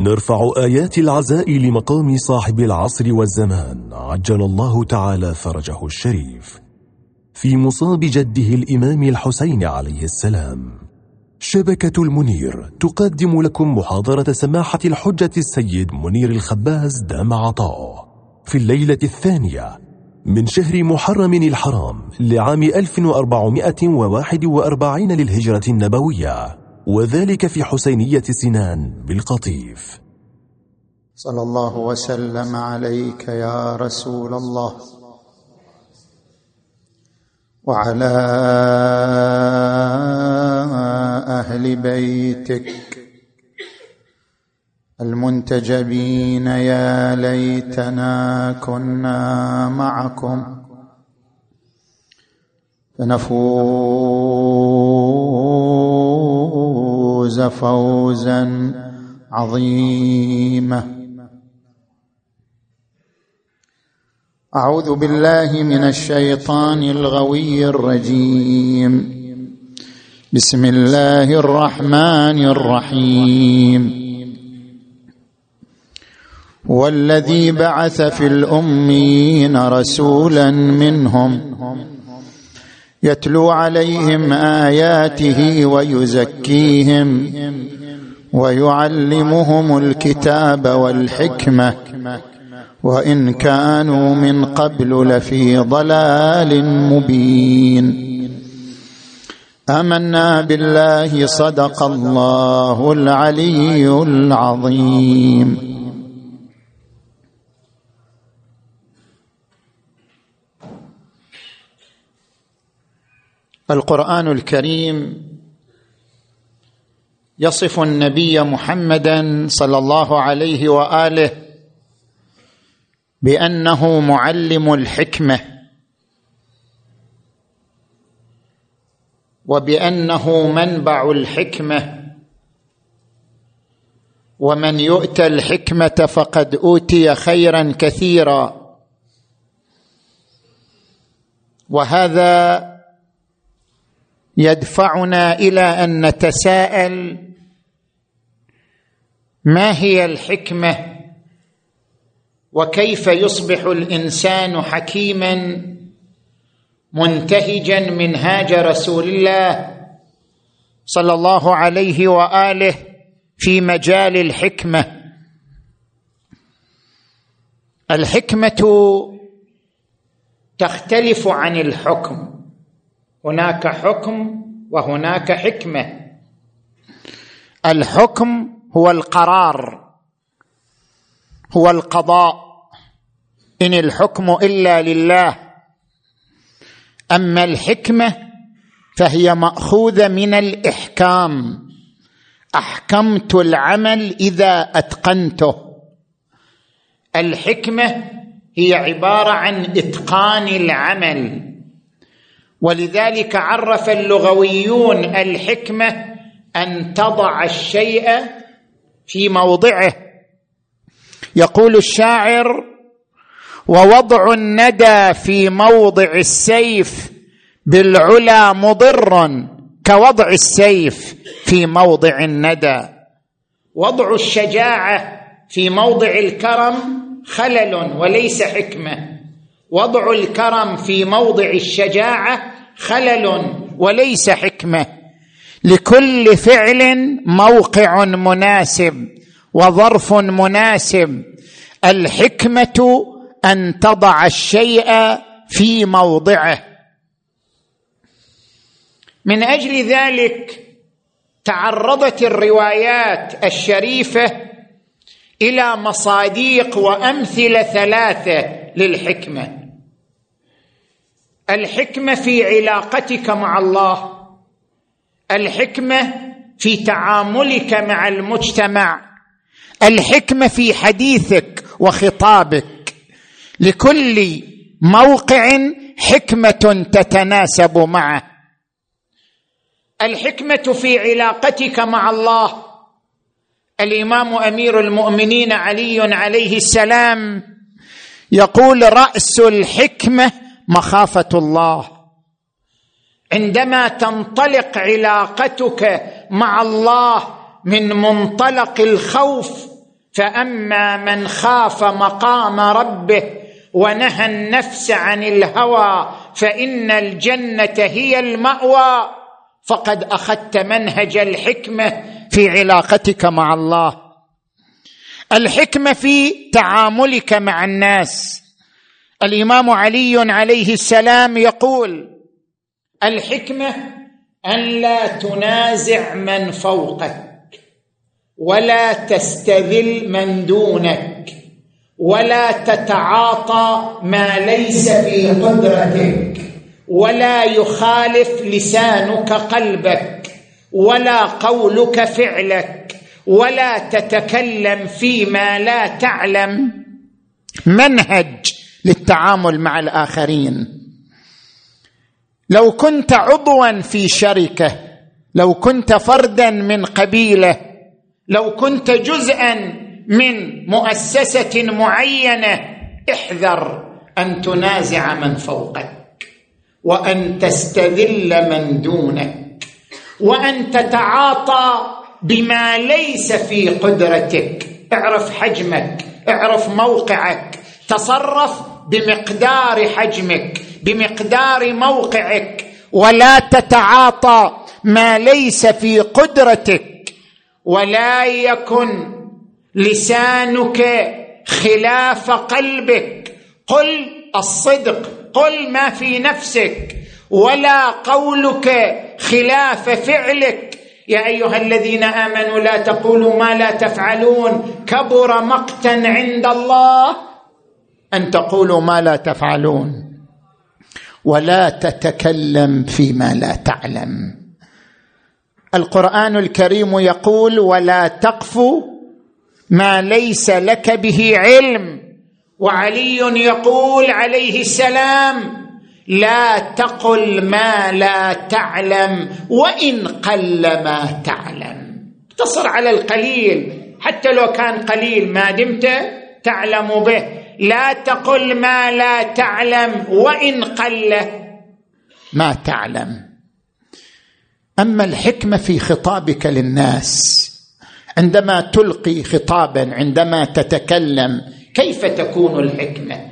نرفع آيات العزاء لمقام صاحب العصر والزمان. عجل الله تعالى فرجه الشريف. في مصاب جده الإمام الحسين عليه السلام. شبكة المنير تقدم لكم محاضرة سماحة الحجة السيد منير الخباز دام عطاؤه في الليلة الثانية من شهر محرم الحرام لعام 1441 للهجرة النبوية. وذلك في حسينية سنان بالقطيف. صلى الله وسلم عليك يا رسول الله. وعلى أهل بيتك المنتجبين يا ليتنا كنا معكم. فنفوز فوزا عظيما. أعوذ بالله من الشيطان الغوي الرجيم. بسم الله الرحمن الرحيم. والذي بعث في الأمين رسولا منهم يتلو عليهم آياته ويزكيهم ويعلمهم الكتاب والحكمة. وإن كانوا من قبل لفي ضلال مبين. آمنا بالله صدق الله العلي العظيم. القرآن الكريم يصف النبي محمدا صلى الله عليه وآله بأنه معلم الحكمة وبأنه منبع الحكمة ومن يؤتى الحكمة فقد أوتي خيرا كثيرا. وهذا يدفعنا إلى أن نتساءل ما هي الحكمة وكيف يصبح الإنسان حكيما منتهجا منهاج رسول الله صلى الله عليه وآله في مجال الحكمة. الحكمة تختلف عن الحكم. هناك حكم وهناك حكمة. الحكم هو القرار هو القضاء. إن الحكم إلا لله. أما الحكمة فهي مأخوذة من الإحكام. أحكمت العمل إذا أتقنته. الحكمة هي عبارة عن إتقان العمل. ولذلك عرف اللغويون الحكمة أن تضع الشيء في موضعه. يقول الشاعر ووضع الندى في موضع السيف بالعلا مضر كوضع السيف في موضع الندى. وضع الشجاعة في موضع الكرم خلل وليس حكمة. وضع الكرم في موضع الشجاعة خلل وليس حكمة. لكل فعل موقع مناسب وظرف مناسب. الحكمة أن تضع الشيء في موضعه. من أجل ذلك تعرضت الروايات الشريفة إلى مصاديق وأمثلة ثلاثة للحكمة. الحكمة في علاقتك مع الله. الحكمة في تعاملك مع المجتمع. الحكمة في حديثك وخطابك. لكل موقع حكمة تتناسب معه. الحكمة في علاقتك مع الله. الإمام أمير المؤمنين علي عليه السلام يقول رأس الحكمة مخافة الله. عندما تنطلق علاقتك مع الله من منطلق الخوف فأما من خاف مقام ربه ونهى النفس عن الهوى فإن الجنة هي المأوى. فقد أخذت منهج الحكمة في علاقتك مع الله. الحكمة في تعاملك مع الناس. الإمام علي عليه السلام يقول الحكمة أن لا تنازع من فوقك ولا تستذل من دونك ولا تتعاطى ما ليس في قدرتك ولا يخالف لسانك قلبك ولا قولك فعلك ولا تتكلم فيما لا تعلم. منهج للتعامل مع الآخرين. لو كنت عضوا في شركة لو كنت فردا من قبيلة لو كنت جزءا من مؤسسة معينة احذر أن تنازع من فوقك وأن تستذل من دونك وأن تتعاطى بما ليس في قدرتك. اعرف حجمك اعرف موقعك. تصرف بمقدار حجمك بمقدار موقعك. ولا تتعاطى ما ليس في قدرتك. ولا يكن لسانك خلاف قلبك. قل الصدق قل ما في نفسك. ولا قولك خلاف فعلك. يا أيها الذين آمنوا لا تقولوا ما لا تفعلون. كبر مقتا عند الله. أن تقولوا ما لا تفعلون. ولا تتكلم فيما لا تعلم. القرآن الكريم يقول ولا تقف ما ليس لك به علم. وعلي يقول عليه السلام لا تقل ما لا تعلم وإن قل ما تعلم. اقتصر على القليل. حتى لو كان قليل ما دمت تعلم به. لا تقل ما لا تعلم وإن قل. ما تعلم. أما الحكمة في خطابك للناس عندما تلقي خطابا عندما تتكلم كيف تكون الحكمة؟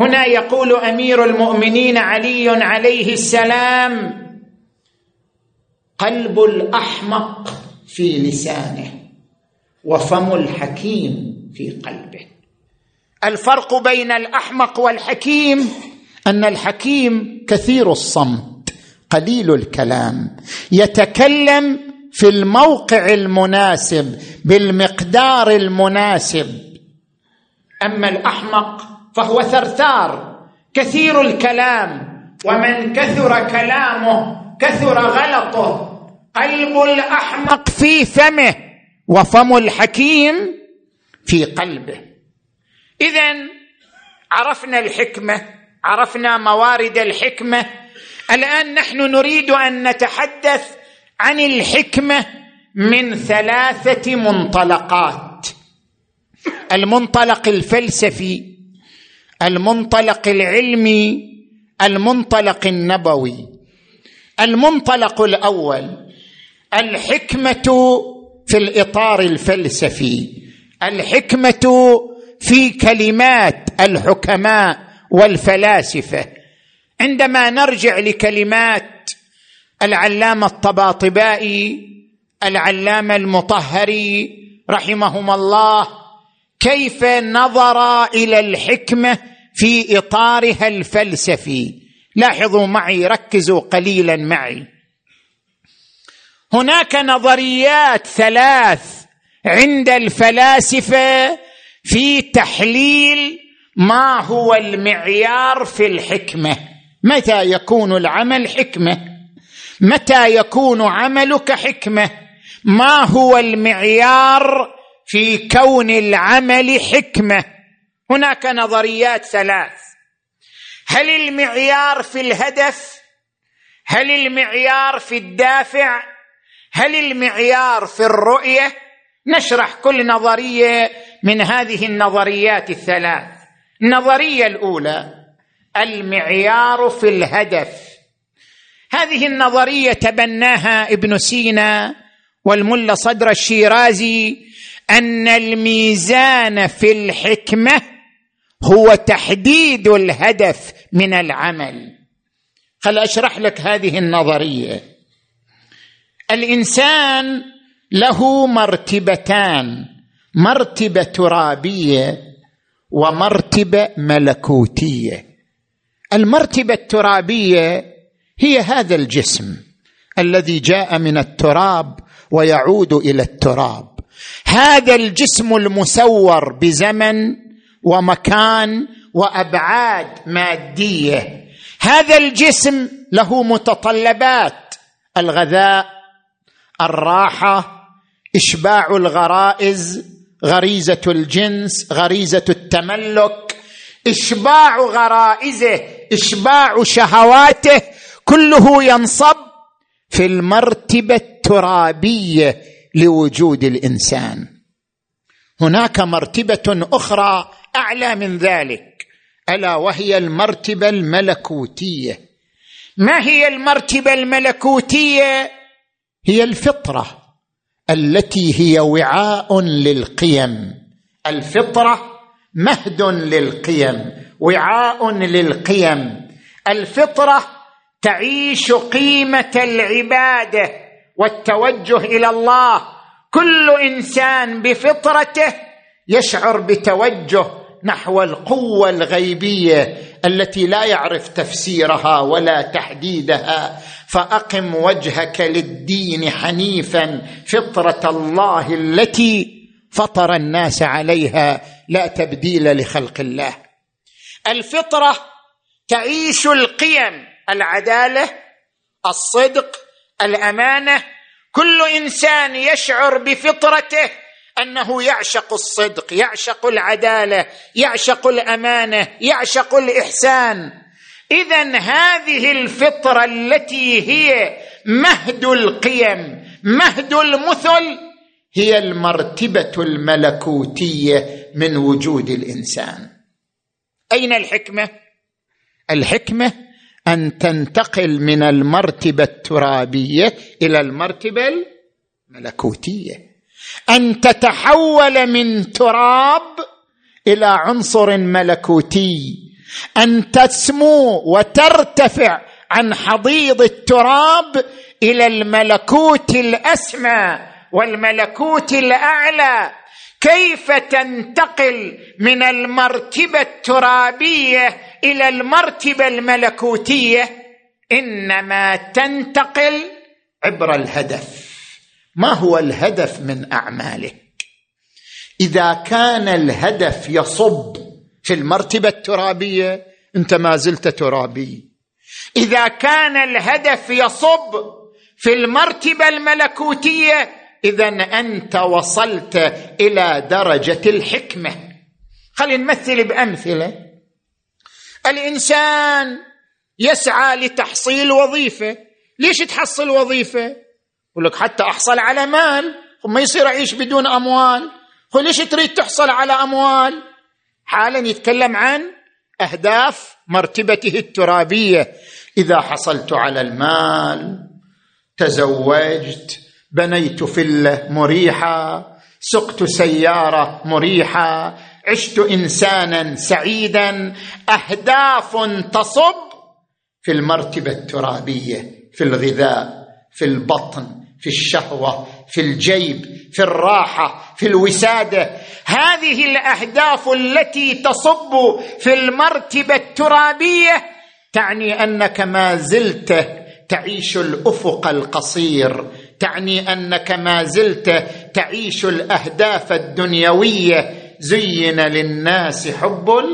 هنا يقول أمير المؤمنين علي عليه السلام قلب الأحمق في لسانه وفم الحكيم في قلبه. الفرق بين الأحمق والحكيم أن الحكيم كثير الصمت قليل الكلام. يتكلم في الموقع المناسب بالمقدار المناسب. أما الأحمق فهو ثرثار كثير الكلام. ومن كثر كلامه كثر غلطه. قلب الأحمق في فمه وفم الحكيم في قلبه. اذا عرفنا الحكمة عرفنا موارد الحكمة. الآن نحن نريد أن نتحدث عن الحكمة من ثلاثة منطلقات. المنطلق الفلسفي المنطلق العلمي المنطلق النبوي. المنطلق الأول الحكمة في الإطار الفلسفي. الحكمة في كلمات الحكماء والفلاسفة. عندما نرجع لكلمات العلامة الطباطبائي العلامة المطهري رحمهما الله كيف نظر إلى الحكمة في إطارها الفلسفي؟ لاحظوا معي ركزوا قليلا معي. هناك نظريات ثلاث عند الفلاسفة في تحليل ما هو المعيار في الحكمة. متى يكون العمل حكمة؟ متى يكون عملك حكمة؟ ما هو المعيار في كون العمل حكمة؟ هناك نظريات ثلاث. هل المعيار في الهدف؟ هل المعيار في الدافع؟ هل المعيار في الرؤية؟ نشرح كل نظرية من هذه النظريات الثلاث. النظرية الأولى المعيار في الهدف. هذه النظرية تبناها ابن سينا والملا صدر الشيرازي أن الميزان في الحكمة هو تحديد الهدف من العمل. خل أشرح لك هذه النظرية. الإنسان له مرتبتان مرتبة ترابية ومرتبة ملكوتية. المرتبة الترابية هي هذا الجسم الذي جاء من التراب ويعود إلى التراب. هذا الجسم المسور بزمن ومكان وأبعاد مادية. هذا الجسم له متطلبات الغذاء الراحة إشباع الغرائز غريزة الجنس غريزة التملك. إشباع غرائزه إشباع شهواته كله ينصب في المرتبة الترابية لوجود الإنسان. هناك مرتبة أخرى أعلى من ذلك. ألا وهي المرتبة الملكوتية. ما هي المرتبة الملكوتية؟ هي الفطرة. التي هي وعاء للقيم. الفطرة مهد للقيم وعاء للقيم. الفطرة تعيش قيمة العبادة والتوجه إلى الله. كل إنسان بفطرته يشعر بتوجه نحو القوة الغيبية التي لا يعرف تفسيرها ولا تحديدها. فأقم وجهك للدين حنيفا فطرة الله التي فطر الناس عليها لا تبديل لخلق الله. الفطرة تعيش القيم العدالة الصدق الأمانة. كل إنسان يشعر بفطرته أنه يعشق الصدق يعشق العدالة يعشق الأمانة يعشق الإحسان. اذا هذه الفطرة التي هي مهد القيم مهد المثل هي المرتبة الملكوتية من وجود الإنسان. أين الحكمة؟ الحكمة أن تنتقل من المرتبة الترابية إلى المرتبة الملكوتية. أن تتحول من تراب إلى عنصر ملكوتي. أن تسمو وترتفع عن حضيض التراب إلى الملكوت الأسمى والملكوت الأعلى. كيف تنتقل من المرتبة الترابية إلى المرتبة الملكوتية؟ إنما تنتقل عبر الهدف. ما هو الهدف من أعمالك؟ إذا كان الهدف يصب في المرتبة الترابية أنت ما زلت ترابي. إذا كان الهدف يصب في المرتبة الملكوتية اذا أنت وصلت إلى درجة الحكمة. خلينا نمثل بأمثلة. الإنسان يسعى لتحصيل وظيفة. ليش تحصل وظيفة؟ يقول لك حتى أحصل على مال ما يصير أعيش بدون أموال. يقول ليش تريد تحصل على أموال؟ حالا يتكلم عن أهداف مرتبته الترابية. إذا حصلت على المال تزوجت بنيت فلة مريحة سقت سيارة مريحة عشت انسانا سعيدا أهداف تصب في المرتبة الترابية في الغذاء في البطن. في الشهوة في الجيب في الراحة في الوسادة. هذه الأهداف التي تصب في المرتبة الترابية تعني أنك ما زلت تعيش الأفق القصير. تعني أنك ما زلت تعيش الأهداف الدنيوية. زين للناس حب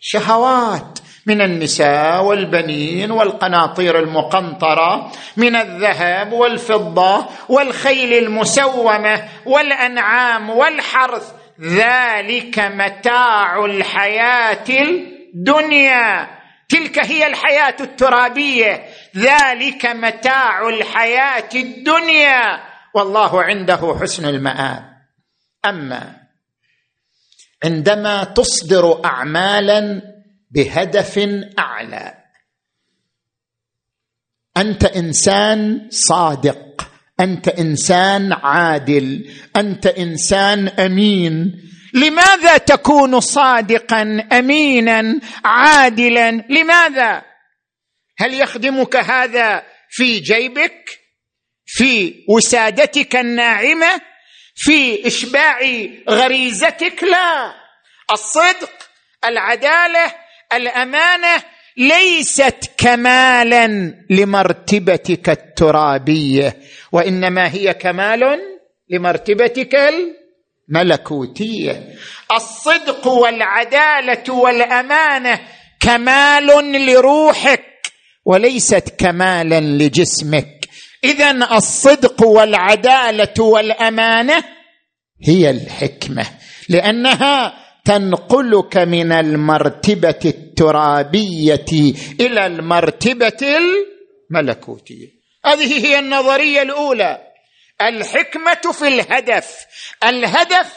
الشهوات. من النساء والبنين والقناطير المقنطرة من الذهب والفضة والخيل المسومة والأنعام والحرث. ذلك متاع الحياة الدنيا. تلك هي الحياة الترابية. ذلك متاع الحياة الدنيا. والله عنده حسن المآب. أما عندما تصدر اعمالا بهدف أعلى. أنت إنسان صادق أنت إنسان عادل أنت إنسان أمين. لماذا تكون صادقا امينا عادلا؟ لماذا؟ هل يخدمك هذا في جيبك؟ في وسادتك الناعمة؟ في إشباع غريزتك؟ لا. الصدق العدالة الأمانة ليست كمالا لمرتبتك الترابية وإنما هي كمال لمرتبتك الملكوتية. الصدق والعدالة والأمانة كمال لروحك وليست كمالا لجسمك. اذا الصدق والعدالة والأمانة هي الحكمة لأنها تنقلك من المرتبة الترابية إلى المرتبة الملكوتية. هذه هي النظرية الأولى. الحكمة في الهدف. الهدف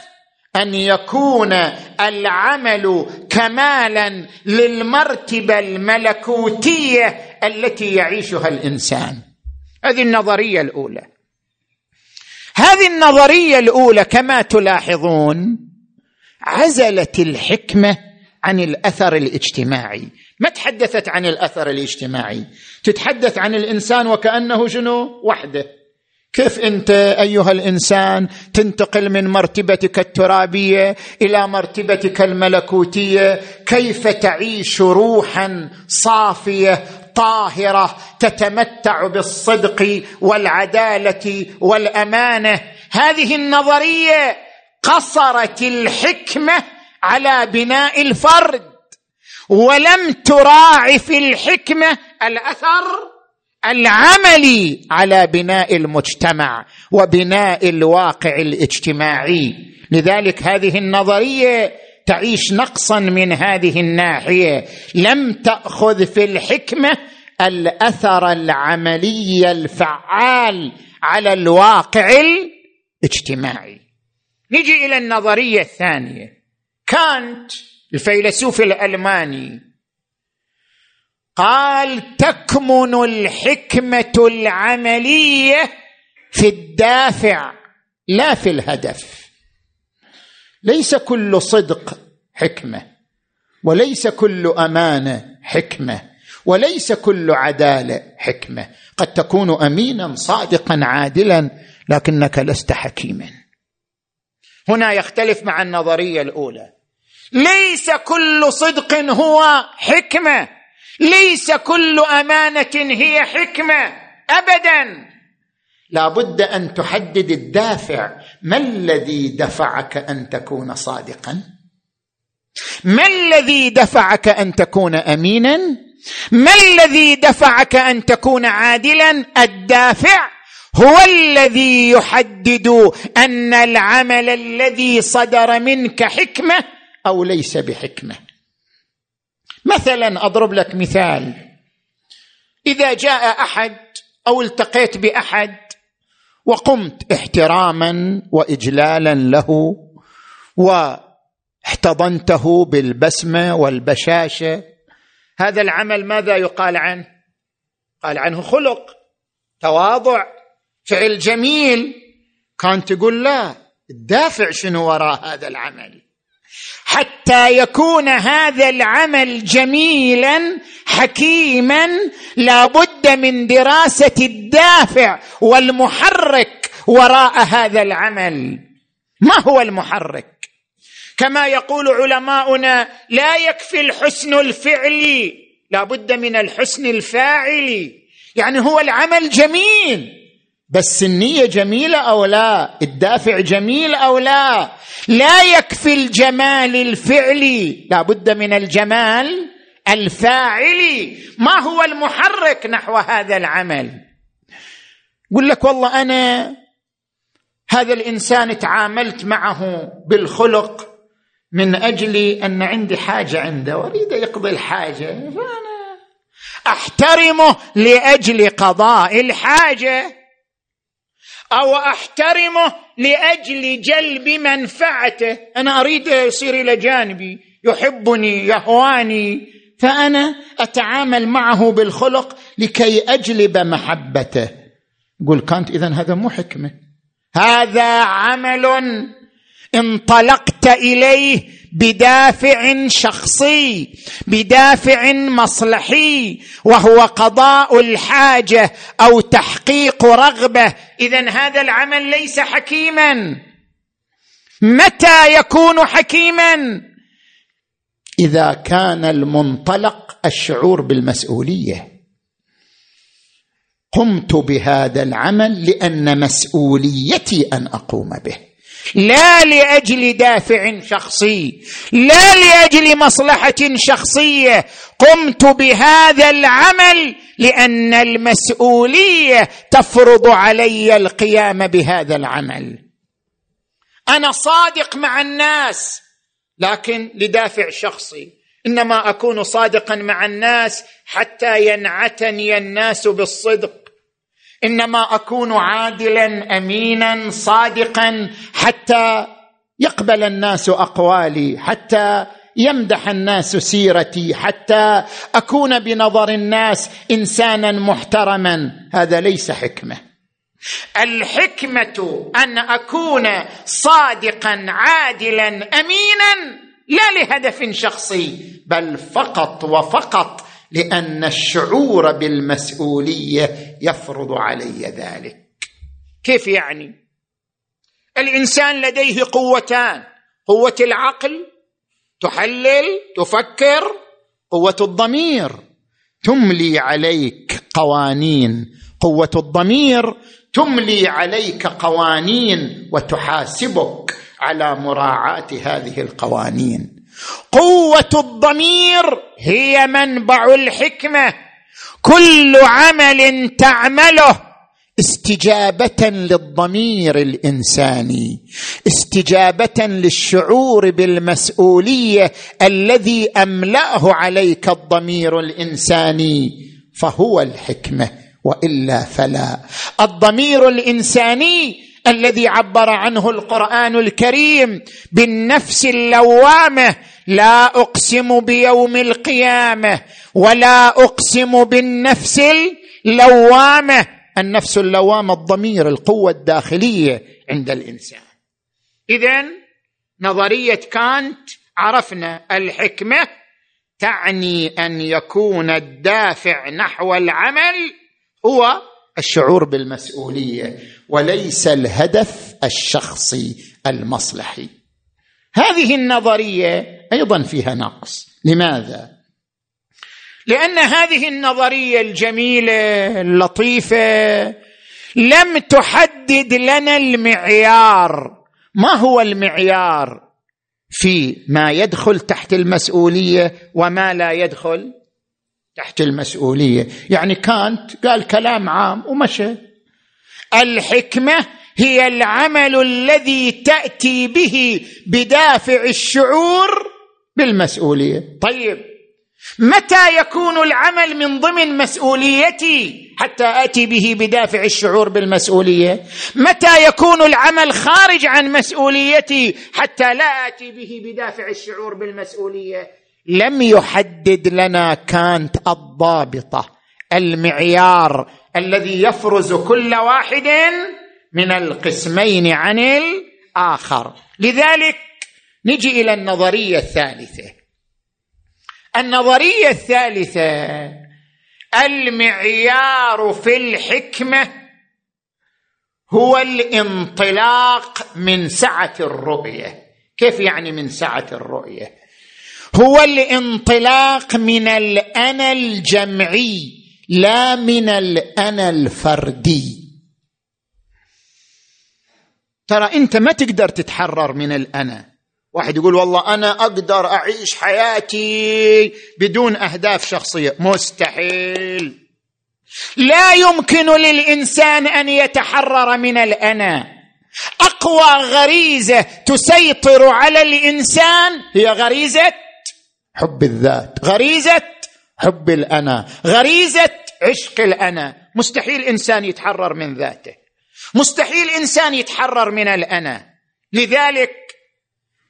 أن يكون العمل كمالا للمرتبة الملكوتية التي يعيشها الإنسان. هذه النظرية الأولى. هذه النظرية الأولى كما تلاحظون عزلت الحكمة عن الأثر الاجتماعي. ما تحدثت عن الأثر الاجتماعي؟ تتحدث عن الإنسان وكأنه شنو؟ وحده. كيف أنت أيها الإنسان تنتقل من مرتبتك الترابية إلى مرتبتك الملكوتية؟ كيف تعيش روحا صافية طاهرة تتمتع بالصدق والعدالة والأمانة؟ هذه النظرية قصرت الحكمة على بناء الفرد. ولم تراعي في الحكمة الأثر العملي على بناء المجتمع وبناء الواقع الاجتماعي. لذلك هذه النظرية تعيش نقصا من هذه الناحية. لم تأخذ في الحكمة الأثر العملي الفعال على الواقع الاجتماعي. نجي إلى النظرية الثانية. كانت الفيلسوف الألماني قال تكمن الحكمة العملية في الدافع لا في الهدف. ليس كل صدق حكمة وليس كل أمانة حكمة وليس كل عدالة حكمة. قد تكون أمينا صادقا عادلا لكنك لست حكيما. هنا يختلف مع النظرية الأولى. ليس كل صدق هو حكمة. ليس كل أمانة هي حكمة. ابدا. لا بد أن تحدد الدافع. ما الذي دفعك أن تكون صادقا؟ ما الذي دفعك أن تكون امينا؟ ما الذي دفعك أن تكون عادلا؟ الدافع. هو الذي يحدد أن العمل الذي صدر منك حكمة أو ليس بحكمة. مثلا أضرب لك مثال. إذا جاء أحد أو التقيت بأحد وقمت احتراما واجلالا له واحتضنته بالبسمة والبشاشة هذا العمل ماذا يقال عنه؟ قال عنه خلق تواضع فعل جميل. كان تقول لا الدافع شنو وراء هذا العمل؟ حتى يكون هذا العمل جميلا حكيما لابد من دراسة الدافع والمحرك وراء هذا العمل. ما هو المحرك؟ كما يقول علماؤنا لا يكفي الحسن الفعلي لابد من الحسن الفاعلي يعني هو العمل جميل. بس النية جميلة أو لا؟ الدافع جميل أو لا؟ لا يكفي الجمال الفعلي لابد من الجمال الفاعلي ما هو المحرك نحو هذا العمل؟ يقول لك والله أنا هذا الإنسان تعاملت معه بالخلق من أجل أن عندي حاجة عنده وأريد يقضي الحاجة فأنا أحترمه لأجل قضاء الحاجة. أو أحترمه لأجل جلب منفعته. أنا أريد يصير إلى جانبي. يحبني يهواني. فأنا أتعامل معه بالخلق لكي أجلب محبته. يقول كانت اذا هذا مو حكمة. هذا عمل انطلقت إليه بدافع شخصي بدافع مصلحي وهو قضاء الحاجة أو تحقيق رغبة. اذا هذا العمل ليس حكيما. متى يكون حكيما؟ إذا كان المنطلق الشعور بالمسؤولية. قمت بهذا العمل لأن مسؤوليتي أن أقوم به. لا لأجل دافع شخصي لا لأجل مصلحة شخصية. قمت بهذا العمل لأن المسؤولية تفرض علي القيام بهذا العمل. أنا صادق مع الناس لكن لدافع شخصي. إنما أكون صادقا مع الناس حتى ينعتني الناس بالصدق. إنما أكون عادلا امينا صادقا حتى يقبل الناس أقوالي حتى يمدح الناس سيرتي حتى أكون بنظر الناس انسانا محترما. هذا ليس حكمة. الحكمة أن أكون صادقا عادلا امينا لا لهدف شخصي بل فقط وفقط لأن الشعور بالمسؤولية يفرض علي ذلك. كيف يعني؟ الإنسان لديه قوتان قوة العقل تحلل تفكر قوة الضمير. تملي عليك قوانين قوة الضمير تملي عليك قوانين وتحاسبك على مراعاة هذه القوانين. قوة الضمير هي منبع الحكمة. كل عمل تعمله استجابة للضمير الإنساني استجابة للشعور بالمسؤولية الذي أملأه عليك الضمير الإنساني. فهو الحكمة وإلا فلا. الضمير الإنساني الذي عبر عنه القرآن الكريم بالنفس اللوامة لا أقسم بيوم القيامة ولا أقسم بالنفس اللوامة. النفس اللوامة الضمير القوة الداخلية عند الإنسان. اذا نظرية كانت عرفنا الحكمة تعني أن يكون الدافع نحو العمل هو الشعور بالمسؤولية. وليس الهدف الشخصي المصلحي. هذه النظرية أيضا فيها نقص. لماذا؟ لأن هذه النظرية الجميلة اللطيفة لم تحدد لنا المعيار. ما هو المعيار في ما يدخل تحت المسؤولية وما لا يدخل تحت المسؤولية؟ يعني كانت قال كلام عام ومشى. الحكمة هي العمل الذي تأتي به بدافع الشعور بالمسؤولية. طيب متى يكون العمل من ضمن مسؤوليتي حتى أتي به بدافع الشعور بالمسؤولية؟ متى يكون العمل خارج عن مسؤوليتي حتى لا أتي به بدافع الشعور بالمسؤولية؟ لم يحدد لنا كانت الضابطة المعيار الذي يفرز كل واحد من القسمين عن الآخر. لذلك نجي إلى النظرية الثالثة. النظرية الثالثة المعيار في الحكمة هو الانطلاق من سعة الرؤية. كيف يعني من سعة الرؤية؟ هو الانطلاق من الانا الجمعي. لا من الانا الفردي. ترى أنت ما تقدر تتحرر من الانا واحد يقول والله أنا أقدر أعيش حياتي بدون أهداف شخصية. مستحيل. لا يمكن للإنسان أن يتحرر من الانا أقوى غريزة تسيطر على الإنسان هي غريزة حب الذات. غريزة حب الأنا. غريزة عشق الأنا. مستحيل إنسان يتحرر من ذاته. مستحيل إنسان يتحرر من الأنا. لذلك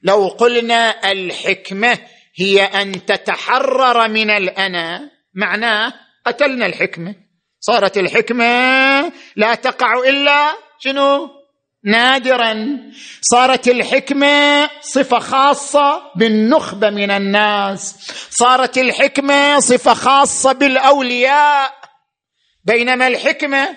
لو قلنا الحكمة هي أن تتحرر من الأنا معناه قتلنا الحكمة. صارت الحكمة لا تقع إلا شنو؟ نادرا. صارت الحكمة صفة خاصة بالنخبة من الناس. صارت الحكمة صفة خاصة بالأولياء. بينما الحكمة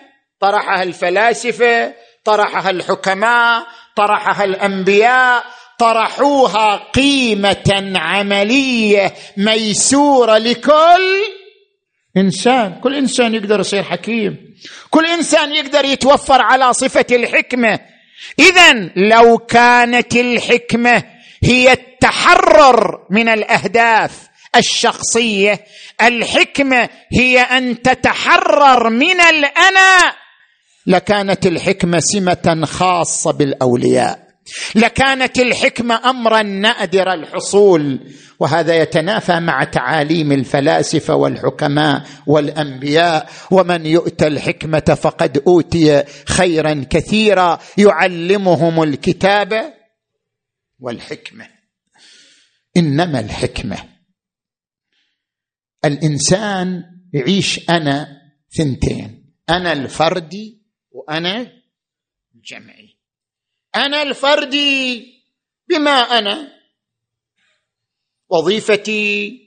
طرحها الفلاسفة طرحها الحكماء طرحها الأنبياء. طرحوها قيمة عملية ميسورة لكل إنسان. كل إنسان يقدر يصير حكيم. كل إنسان يقدر يتوفر على صفة الحكمة. اذا لو كانت الحكمة هي التحرر من الأهداف الشخصية الحكمة هي أن تتحرر من الأنا لكانت الحكمة سمة خاصة بالأولياء. لكانت الحكمة امرا نادر الحصول وهذا يتنافى مع تعاليم الفلاسفة والحكماء والأنبياء ومن يؤتى الحكمة فقد أوتي خيرا كثيرا يعلمهم الكتاب والحكمة. إنما الحكمة الإنسان يعيش أنا ثنتين أنا الفردي وأنا الجمعي. أنا الفردي بما أنا. وظيفتي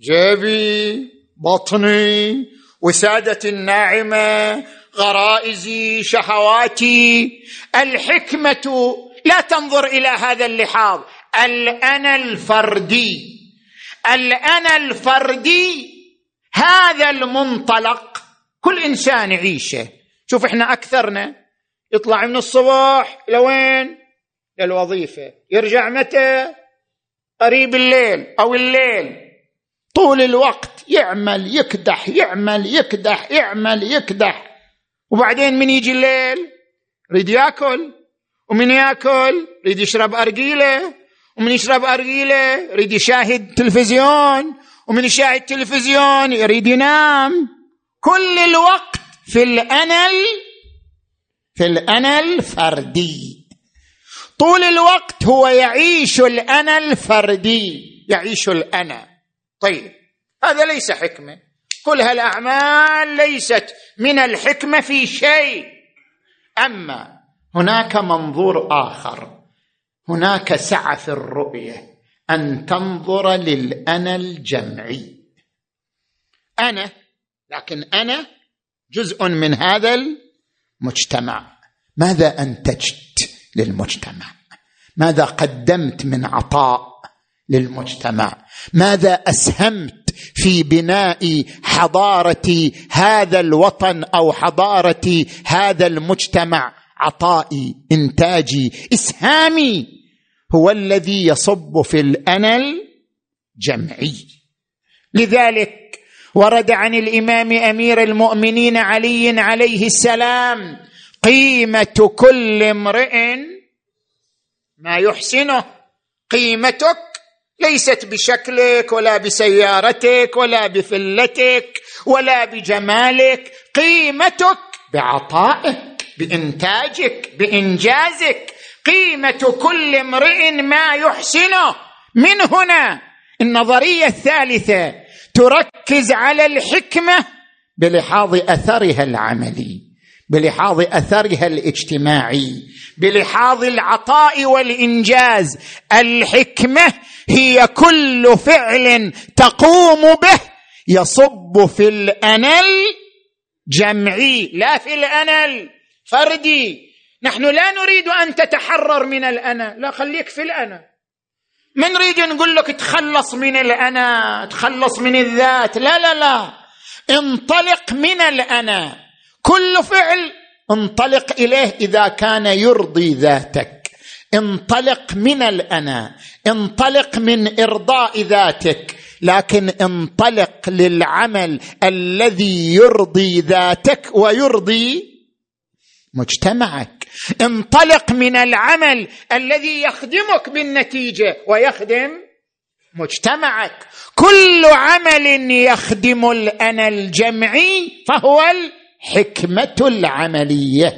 جيبي بطني وسادتي الناعمة غرائزي شهواتي. الحكمة لا تنظر إلى هذا اللحاظ. الانا الفردي. الانا الفردي هذا المنطلق كل إنسان يعيشه. شوف إحنا أكثرنا يطلع من الصباح لوين؟ للوظيفة. يرجع متى؟ قريب الليل أو الليل. طول الوقت يعمل يكدح يعمل يكدح يعمل يكدح. وبعدين من يجي الليل؟ يريد ياكل. ومن ياكل؟ يريد يشرب ارجيله ومن يشرب ارجيله يريد يشاهد تلفزيون. ومن يشاهد تلفزيون يريد ينام. كل الوقت في الانا في الانا الفردي طول الوقت هو يعيش الانا الفردي يعيش الأنا. طيب هذا ليس حكمة. كل هالأعمال ليست من الحكمة في شيء. أما هناك منظور آخر. هناك سعة في الرؤية. أن تنظر للانا الجمعي أنا لكن أنا جزء من هذا المجتمع ماذا أنتجت للمجتمع؟ ماذا قدمت من عطاء للمجتمع؟ ماذا أسهمت في بناء حضارة هذا الوطن أو حضارة هذا المجتمع؟ عطائي إنتاجي إسهامي هو الذي يصب في الانا الجمعي لذلك ورد عن الإمام أمير المؤمنين علي عليه السلام قيمة كل امرئ ما يحسنه. قيمتك ليست بشكلك ولا بسيارتك ولا بفلتك ولا بجمالك. قيمتك بعطائك بإنتاجك بإنجازك. قيمة كل امرئ ما يحسنه. من هنا النظرية الثالثة. تركز على الحكمة بلحاظ أثرها العملي بلحاظ أثرها الاجتماعي بلحاظ العطاء والإنجاز. الحكمة هي كل فعل تقوم به يصب في الانا الجمعي لا في الانا الفردي نحن لا نريد أن تتحرر من الانا لا خليك في الانا ما نريد نقول لك تخلص من الأنا تخلص من الذات. لا لا لا. انطلق من الأنا. كل فعل انطلق إليه إذا كان يرضي ذاتك. انطلق من الأنا. انطلق من إرضاء ذاتك. لكن انطلق للعمل الذي يرضي ذاتك ويرضي مجتمعك. انطلق من العمل الذي يخدمك بالنتيجة ويخدم مجتمعك. كل عمل يخدم الانا الجمعي فهو الحكمة العملية.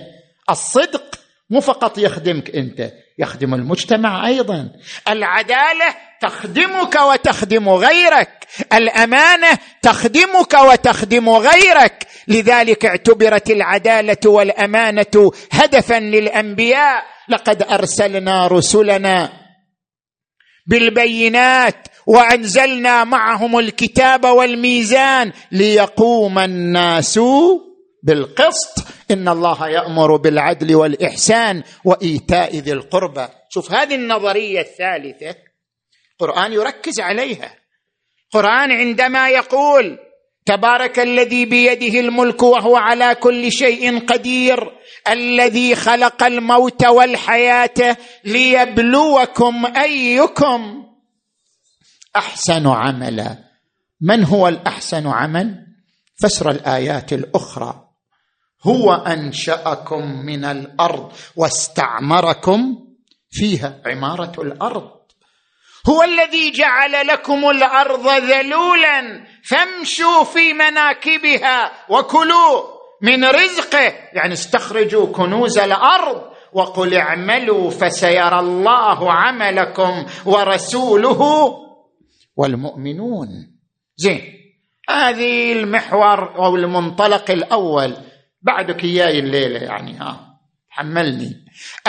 الصدق مو فقط يخدمك أنت يخدم المجتمع أيضا. العدالة تخدمك وتخدم غيرك. الأمانة تخدمك وتخدم غيرك. لذلك اعتبرت العدالة والأمانة هدفا للأنبياء. لقد أرسلنا رسلنا بالبينات وأنزلنا معهم الكتاب والميزان ليقوم الناس بالقسط. إن الله يأمر بالعدل والإحسان وإيتاء ذي القربى. شوف هذه النظرية الثالثة. القران يركز عليها. القران عندما يقول تبارك الذي بيده الملك وهو على كل شيء قدير الذي خلق الموت والحياة ليبلوكم أيكم. أحسن عملا. من هو الأحسن عمل؟ فسر الآيات الأخرى. هو أنشأكم من الأرض واستعمركم فيها عمارة الأرض. هو الذي جعل لكم الأرض ذلولا فامشوا في مناكبها وكلوا من رزقه. يعني استخرجوا كنوز الأرض وقل اعملوا فسيرى الله عملكم ورسوله والمؤمنون. زين هذه المحور أو المنطلق الأول. بعدك إياي الليلة يعني ها حملني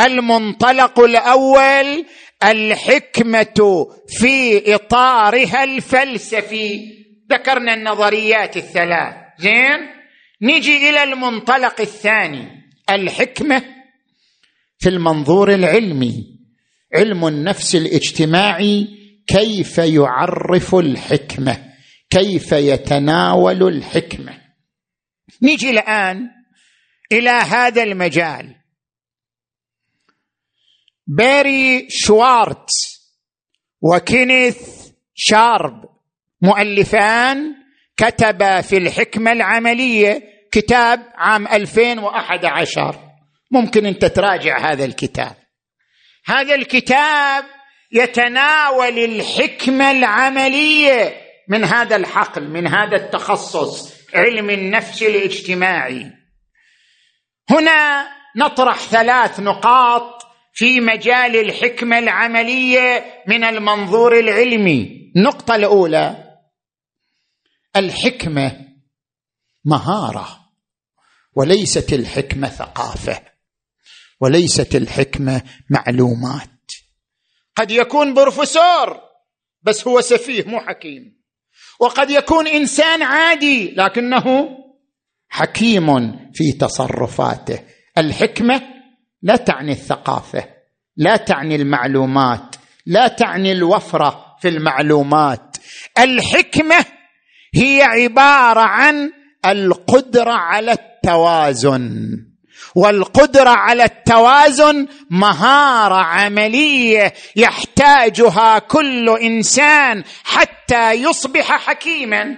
المنطلق الأول الحكمة في إطارها الفلسفي. ذكرنا النظريات الثلاث. زين؟ نجي إلى المنطلق الثاني. الحكمة في المنظور العلمي. علم النفس الاجتماعي كيف يعرف الحكمة كيف يتناول الحكمة. نجي الآن إلى هذا المجال. بيري شوارتز وكينيث شارب مؤلفان كتب في الحكمة العملية كتاب عام 2011 ممكن أنت تراجع هذا الكتاب. هذا الكتاب يتناول الحكمة العملية من هذا الحقل من هذا التخصص علم النفس الاجتماعي. هنا نطرح ثلاث نقاط في مجال الحكمة العملية من المنظور العلمي. النقطة الأولى الحكمة مهارة وليست الحكمة ثقافة وليست الحكمة معلومات. قد يكون بروفيسور بس هو سفيه مو حكيم. وقد يكون إنسان عادي لكنه حكيم في تصرفاته. الحكمة لا تعني الثقافة لا تعني المعلومات لا تعني الوفرة في المعلومات. الحكمة هي عبارة عن القدرة على التوازن والقدرة على التوازن مهارة عملية يحتاجها كل إنسان حتى يصبح حكيما.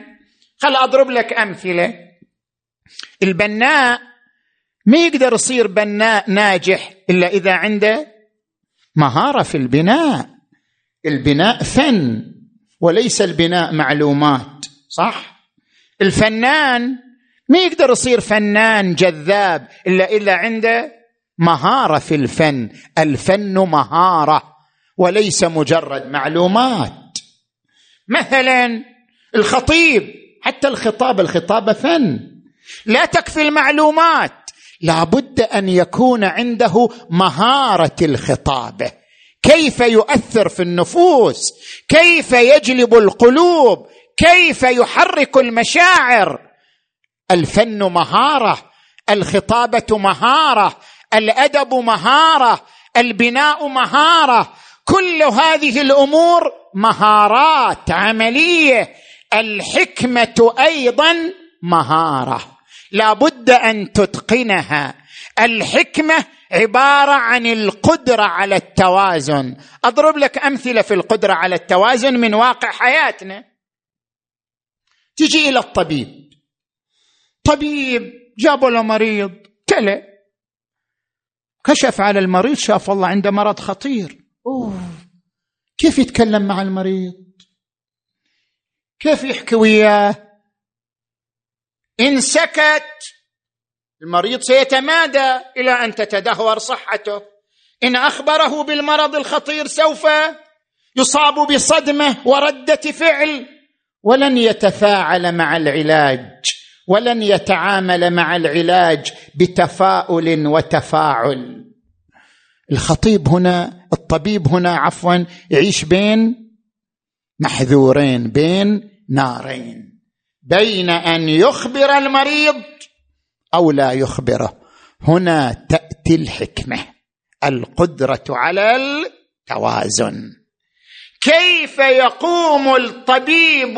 خل أضرب لك أمثلة. البناء ما يقدر يصير بناء ناجح إلا إذا عنده مهارة في البناء. البناء فن وليس البناء معلومات صح؟ الفنان ما يقدر يصير فنان جذاب إلا الا عنده مهارة في الفن. الفن مهارة وليس مجرد معلومات. مثلا الخطيب حتى الخطاب الخطابه فن. لا تكفي المعلومات. لابد أن يكون عنده مهارة الخطابه كيف يؤثر في النفوس؟ كيف يجلب القلوب؟ كيف يحرك المشاعر؟ الفن مهارة الخطابة مهارة الأدب مهارة البناء مهارة. كل هذه الأمور مهارات عملية. الحكمة أيضا مهارة. لا بد أن تتقنها. الحكمة عبارة عن القدرة على التوازن. أضرب لك أمثلة في القدرة على التوازن من واقع حياتنا. تجي إلى الطبيب. طبيب جابوا له مريض كلى. كشف على المريض شاف والله عنده مرض خطير. أوه. كيف يتكلم مع المريض؟ كيف يحكي وياه؟ إن سكت المريض سيتمادى إلى أن تتدهور صحته. إن أخبره بالمرض الخطير سوف يصاب بصدمة وردة فعل. ولن يتفاعل مع العلاج ولن يتعامل مع العلاج بتفاؤل وتفاعل. الخطيب هنا الطبيب هنا عفوا يعيش بين محذورين بين نارين. بين أن يخبر المريض أو لا يخبره هنا تأتي الحكمة. القدرة على التوازن. كيف يقوم الطبيب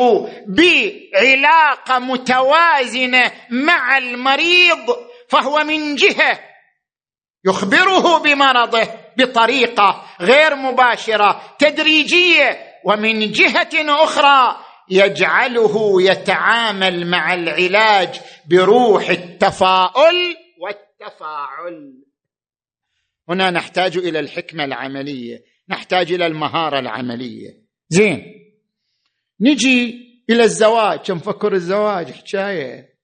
بعلاقه متوازنه مع المريض فهو من جهة يخبره بمرضه بطريقة غير مباشرة تدريجية ومن جهة أخرى يجعله يتعامل مع العلاج بروح التفاؤل والتفاعل. هنا نحتاج إلى الحكمة العملية نحتاج إلى المهارة العملية. زين نجي إلى الزواج. كم فكر الزواج حكاية.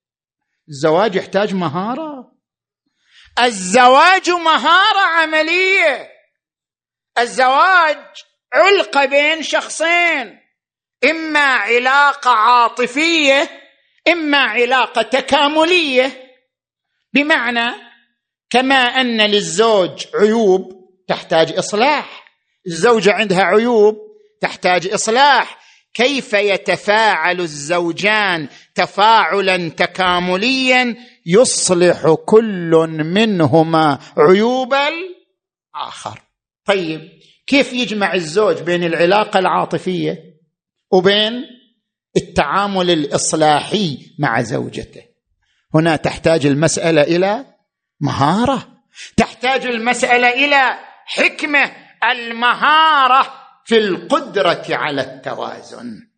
الزواج يحتاج مهارة. الزواج مهارة عملية. الزواج علقة بين شخصين. إما علاقة عاطفية إما علاقة تكاملية. بمعنى كما أن للزوج عيوب تحتاج إصلاح. الزوجه عندها عيوب تحتاج إصلاح. كيف يتفاعل الزوجان تفاعلا تكامليا؟ يصلح كل منهما عيوب الآخر. طيب كيف يجمع الزوج بين العلاقة العاطفية؟ وبين التعامل الإصلاحي مع زوجته. هنا تحتاج المسألة إلى مهارة تحتاج المسألة إلى حكمة المهارة في القدرة على التوازن.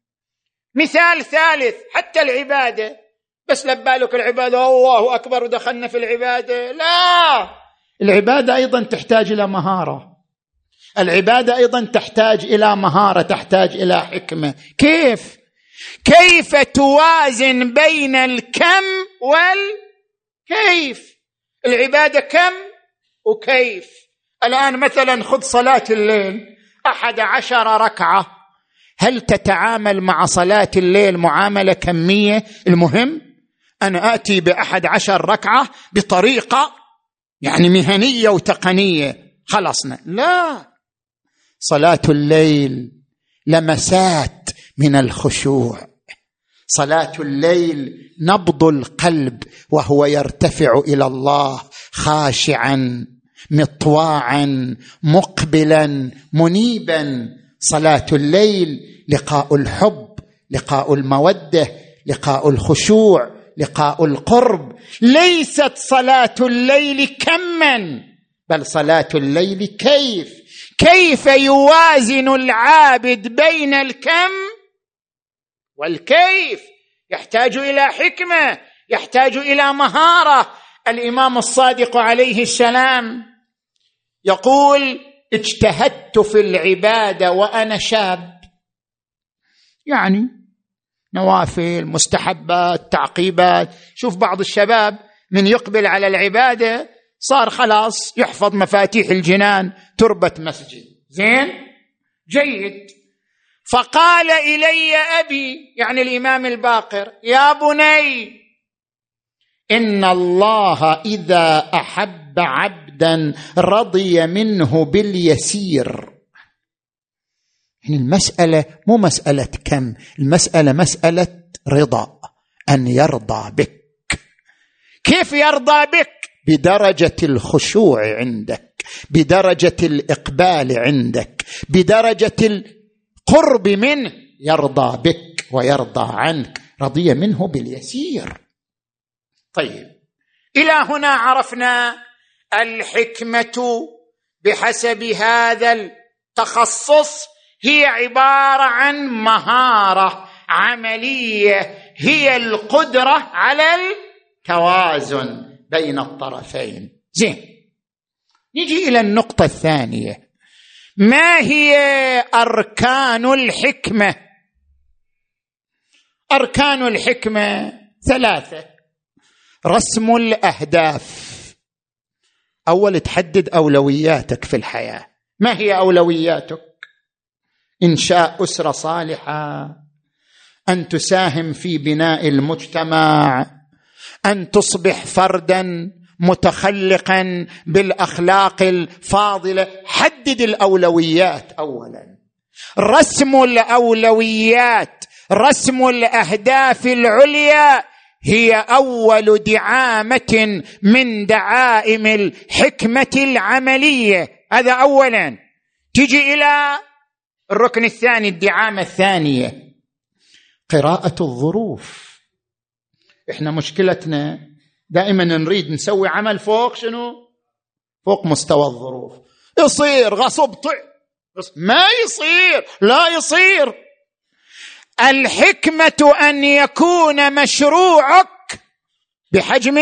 مثال ثالث حتى العبادة. بس لبالك العبادة الله أكبر ودخلنا في العبادة. لا! العبادة أيضا تحتاج إلى مهارة. العبادة أيضا تحتاج إلى مهارة تحتاج إلى حكمة. كيف؟ كيف توازن بين الكم والكيف العبادة كم وكيف؟ الآن مثلا خذ صلاة الليل أحد عشر ركعة. هل تتعامل مع صلاة الليل معاملة كمية؟ المهم أنا آتي بأحد عشر ركعة بطريقة يعني مهنية وتقنية. خلصنا. لا. صلاة الليل لمسات من الخشوع. صلاة الليل نبض القلب وهو يرتفع إلى الله خاشعا مطواعا مقبلا منيبا. صلاة الليل لقاء الحب لقاء المودة لقاء الخشوع لقاء القرب. ليست صلاة الليل كما بل صلاة الليل كيف؟ كيف يوازن العابد بين الكم والكيف؟ يحتاج إلى حكمة يحتاج إلى مهارة. الإمام الصادق عليه السلام يقول اجتهدت في العبادة وأنا شاب. يعني نوافل مستحبات تعقيبات. شوف بعض الشباب من يقبل على العبادة صار خلاص يحفظ مفاتيح الجنان تربة مسجد. زين؟ جيد. فقال إلي أبي يعني الإمام الباقر يا بني إن الله إذا أحب عبدا رضي منه باليسير. يعني المسألة مو مسألة كم المسألة مسألة رضا أن يرضى بك. كيف يرضى بك؟ بدرجة الخشوع عندك بدرجة الإقبال عندك بدرجة القرب منه يرضى بك ويرضى عنك رضي منه باليسير. طيب إلى هنا عرفنا الحكمة بحسب هذا التخصص هي عبارة عن مهارة عملية هي القدرة على التوازن. بين الطرفين. زين. نجي إلى النقطة الثانية. ما هي أركان الحكمة؟ أركان الحكمة ثلاثة. رسم الأهداف. أول تحدد أولوياتك في الحياة. ما هي أولوياتك؟ انشاء أسرة صالحة. أن تساهم في بناء المجتمع. أن تصبح فردا متخلقا بالأخلاق الفاضلة. حدد الأولويات اولا. رسم الأولويات رسم الأهداف العليا هي أول دعامة من دعائم الحكمة العملية. هذا اولا. تجي إلى الركن الثاني الدعامة الثانية قراءة الظروف. إحنا مشكلتنا دائما نريد نسوي عمل فوق شنو؟ فوق مستوى الظروف. يصير غصب طع. ما يصير لا يصير. الحكمة أن يكون مشروعك بحجم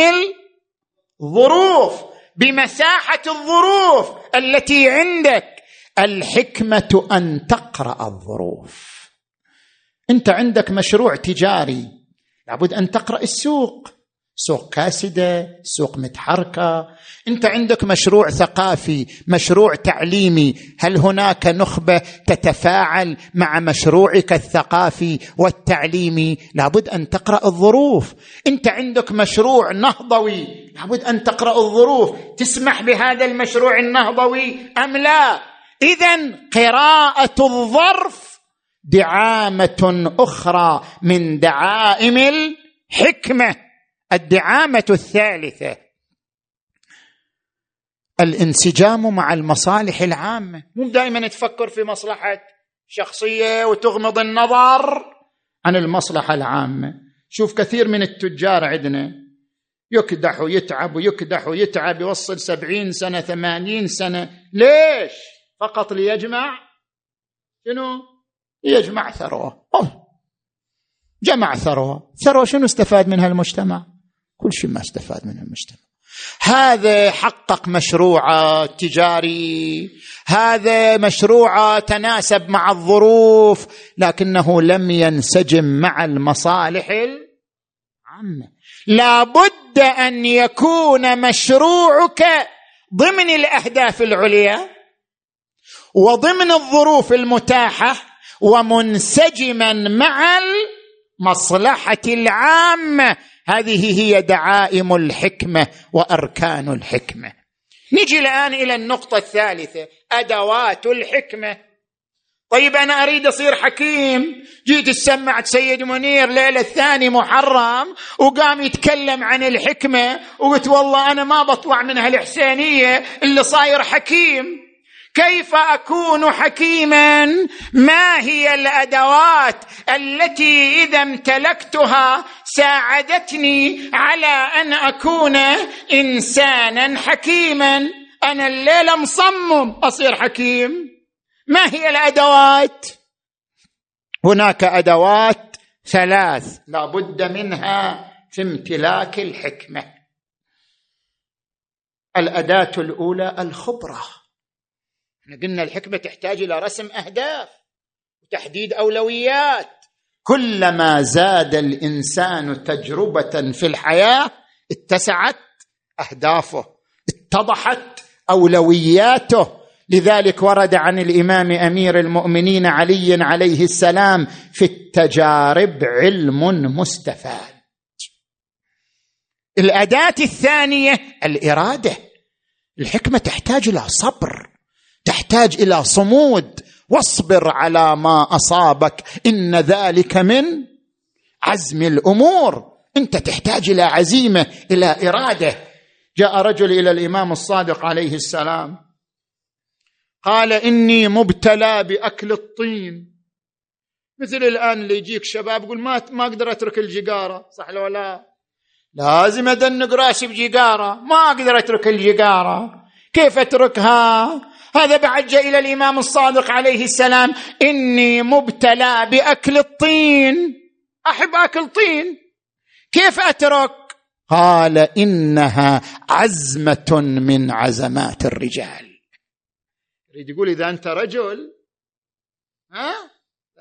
الظروف بمساحة الظروف التي عندك. الحكمة أن تقرأ الظروف. أنت عندك مشروع تجاري. لابد أن تقرأ السوق. سوق كاسدة سوق متحركة. أنت عندك مشروع ثقافي مشروع تعليمي. هل هناك نخبة تتفاعل مع مشروعك الثقافي والتعليمي؟ لابد أن تقرأ الظروف. أنت عندك مشروع نهضوي. لابد أن تقرأ الظروف. تسمح بهذا المشروع النهضوي أم لا؟ اذا قراءة الظرف دعامة أخرى من دعائم الحكمة. الدعامة الثالثة الانسجام مع المصالح العامة. مو دائما تفكر في مصلحة شخصية وتغمض النظر عن المصلحة العامة. شوف كثير من التجار عندنا يكدح ويتعب ويكدح ويتعب يوصل سبعين سنة ثمانين سنة. ليش؟ فقط ليجمع شنو؟ ليجمع ثروة. جمع ثروة. ثروة شنو استفاد منها المجتمع؟ كل شيء ما استفاد منه المجتمع. هذا حقق مشروعه تجاري. هذا مشروعه تناسب مع الظروف. لكنه لم ينسجم مع المصالح العامة. لابد أن يكون مشروعك ضمن الأهداف العليا وضمن الظروف المتاحة ومنسجما مع المصلحة العامة. هذه هي دعائم الحكمة وأركان الحكمة. نجي الآن إلى النقطة الثالثة أدوات الحكمة. طيب أنا أريد أصير حكيم. جيت سمعت سيد منير ليلة الثاني محرم وقام يتكلم عن الحكمة وقلت والله أنا ما بطلع من هالحسينية اللي صاير حكيم. كيف أكون حكيما؟ ما هي الأدوات التي إذا امتلكتها ساعدتني على أن أكون انسانا حكيما؟ أنا الليلة مصمم أصير حكيم. ما هي الأدوات؟ هناك أدوات ثلاث لا بد منها في امتلاك الحكمة. الأداة الأولى الخبرة. إحنا قلنا الحكمة تحتاج إلى رسم أهداف وتحديد أولويات. كلما زاد الإنسان تجربة في الحياة اتسعت أهدافه اتضحت أولوياته. لذلك ورد عن الإمام أمير المؤمنين علي عليه السلام في التجارب علم مستفاد. الأداة الثانية الإرادة. الحكمة تحتاج إلى صبر. تحتاج إلى صمود. واصبر على ما أصابك. إن ذلك من عزم الأمور. أنت تحتاج إلى عزيمة إلى إرادة. جاء رجل إلى الإمام الصادق عليه السلام. قال إني مبتلى بأكل الطين. مثل الآن اللي يجيك شباب يقول ما ما أقدر أترك الجقاره صح لو لا؟ لازم أدنق رأسي بجقاره ما أقدر أترك الجقاره كيف أتركها؟ هذا بعد جاء إلى الإمام الصادق عليه السلام. إني مبتلى بأكل الطين. أحب أكل طين. كيف أترك؟ قال إنها عزمة من عزمات الرجال. يريد يقول إذا أنت رجل ها؟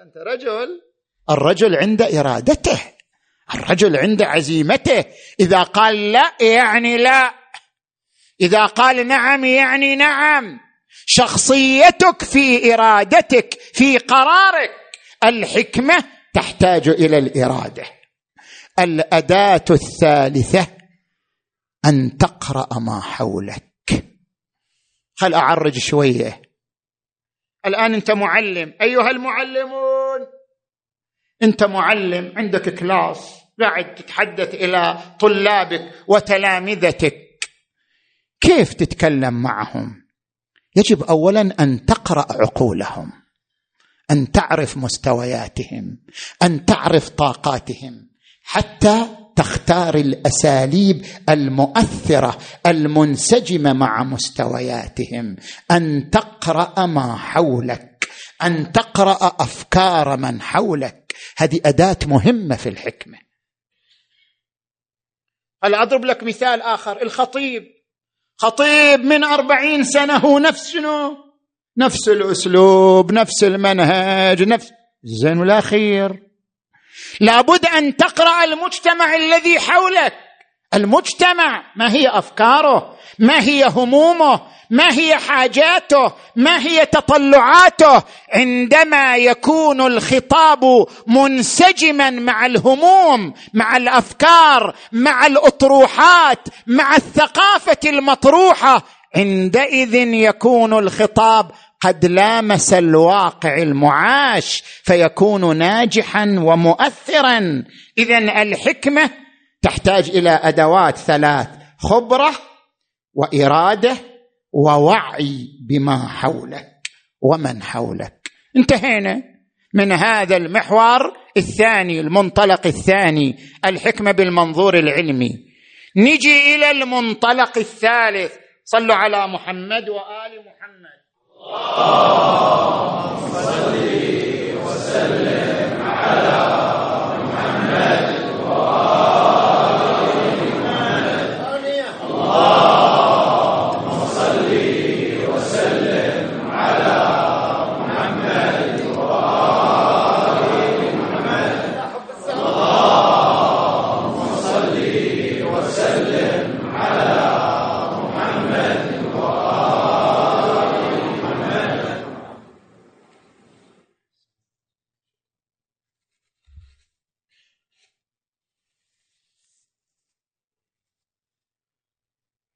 أنت رجل الرجل عند إرادته. الرجل عند عزيمته. إذا قال لا يعني لا. إذا قال نعم يعني نعم. شخصيتك في إرادتك في قرارك. الحكمة تحتاج إلى الإرادة. الأداة الثالثة أن تقرأ ما حولك. خل أعرج شوية. الآن أنت معلم. أيها المعلمون أنت معلم عندك كلاس. قاعد تتحدث إلى طلابك وتلامذتك. كيف تتكلم معهم؟ يجب اولا أن تقرأ عقولهم أن تعرف مستوياتهم أن تعرف طاقاتهم حتى تختار الأساليب المؤثرة المنسجمة مع مستوياتهم. أن تقرأ ما حولك أن تقرأ أفكار من حولك. هذه أداة مهمة في الحكمة. هل أضرب لك مثال آخر؟ الخطيب. خطيب من أربعين سنة هو نفس شنو؟ نفس الأسلوب نفس المنهج نفس زين ولا خير لابد أن تقرأ المجتمع الذي حولك. المجتمع ما هي أفكاره؟ ما هي همومه؟ ما هي حاجاته؟ ما هي تطلعاته؟ عندما يكون الخطاب منسجما مع الهموم مع الأفكار مع الأطروحات مع الثقافة المطروحة عندئذ يكون الخطاب قد لامس الواقع المعاش فيكون ناجحا ومؤثرا. اذا الحكمة تحتاج إلى أدوات ثلاث خبرة وإراده ووعي بما حولك ومن حولك. انتهينا من هذا المحور الثاني المنطلق الثاني الحكمة بالمنظور العلمي. نجي إلى المنطلق الثالث. صلوا على محمد وآل محمد. اللهم وسلم على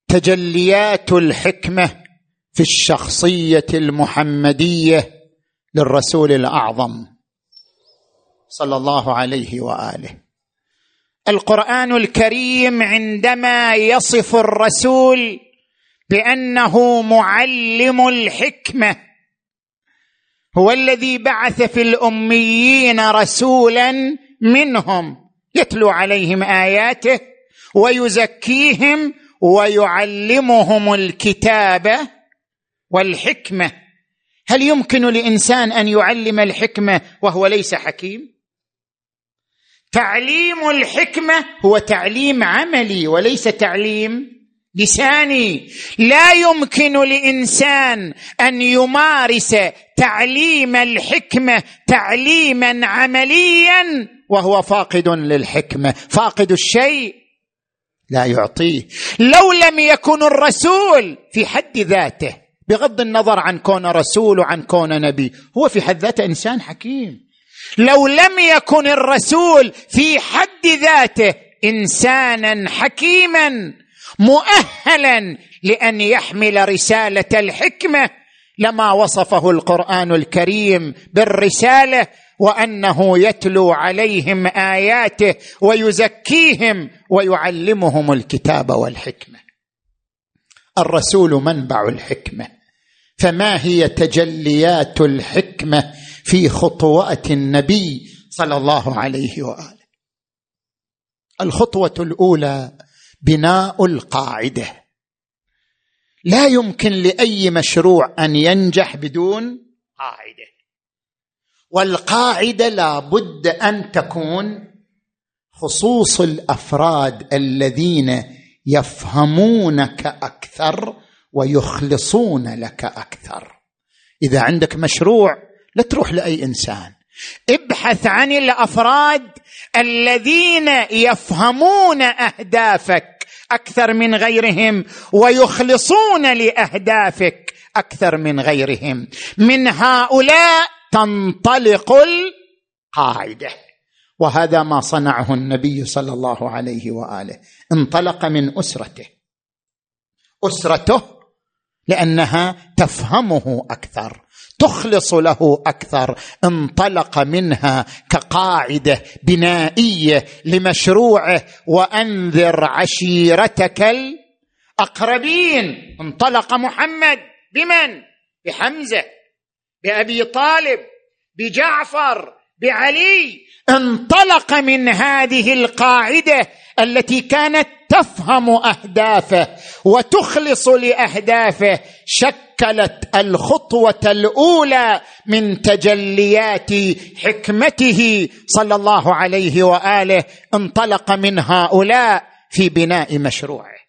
تجليات الحكمة في الشخصية المحمدية للرسول الأعظم صلى الله عليه وآله. القرآن الكريم عندما يصف الرسول بأنه معلم الحكمة هو الذي بعث في الأميين رسولا منهم يتلو عليهم آياته ويزكيهم ويعلمهم الكتابه والحكمة. هل يمكن لإنسان أن يعلم الحكمة وهو ليس حكيم؟ تعليم الحكمة هو تعليم عملي وليس تعليم لساني. لا يمكن لإنسان أن يمارس تعليم الحكمة تعليما عمليا وهو فاقد للحكمة. فاقد الشيء لا يعطيه لو لم يكن الرسول في حد ذاته بغض النظر عن كون رسول وعن كون نبي هو في حد ذاته إنسان حكيم. لو لم يكن الرسول في حد ذاته إنسانا حكيما مؤهلا لأن يحمل رسالة الحكمة لما وصفه القرآن الكريم بالرسالة وأنه يتلو عليهم آياته ويزكيهم ويعلمهم الكتاب والحكمة. الرسول منبع الحكمة. فما هي تجليات الحكمة في خطوات النبي صلى الله عليه وآله؟ الخطوة الأولى بناء القاعدة. لا يمكن لأي مشروع أن ينجح بدون قاعدة. والقاعدة لابد أن تكون خصوص الأفراد الذين يفهمونك أكثر ويخلصون لك أكثر. إذا عندك مشروع لا تروح لأي إنسان. ابحث عن الأفراد الذين يفهمون أهدافك أكثر من غيرهم ويخلصون لأهدافك أكثر من غيرهم. من هؤلاء تنطلق القاعدة. وهذا ما صنعه النبي صلى الله عليه وآله. انطلق من أسرته. أسرته لأنها تفهمه أكثر تخلص له أكثر. انطلق منها كقاعدة بنائية لمشروعه. وأنذر عشيرتك الأقربين. انطلق محمد. بمن؟ بحمزة. بأبي طالب بجعفر بعلي انطلق من هذه القاعدة التي كانت تفهم أهدافه وتخلص لأهدافه شكلت الخطوة الأولى من تجليات حكمته صلى الله عليه وآله انطلق من هؤلاء في بناء مشروعه.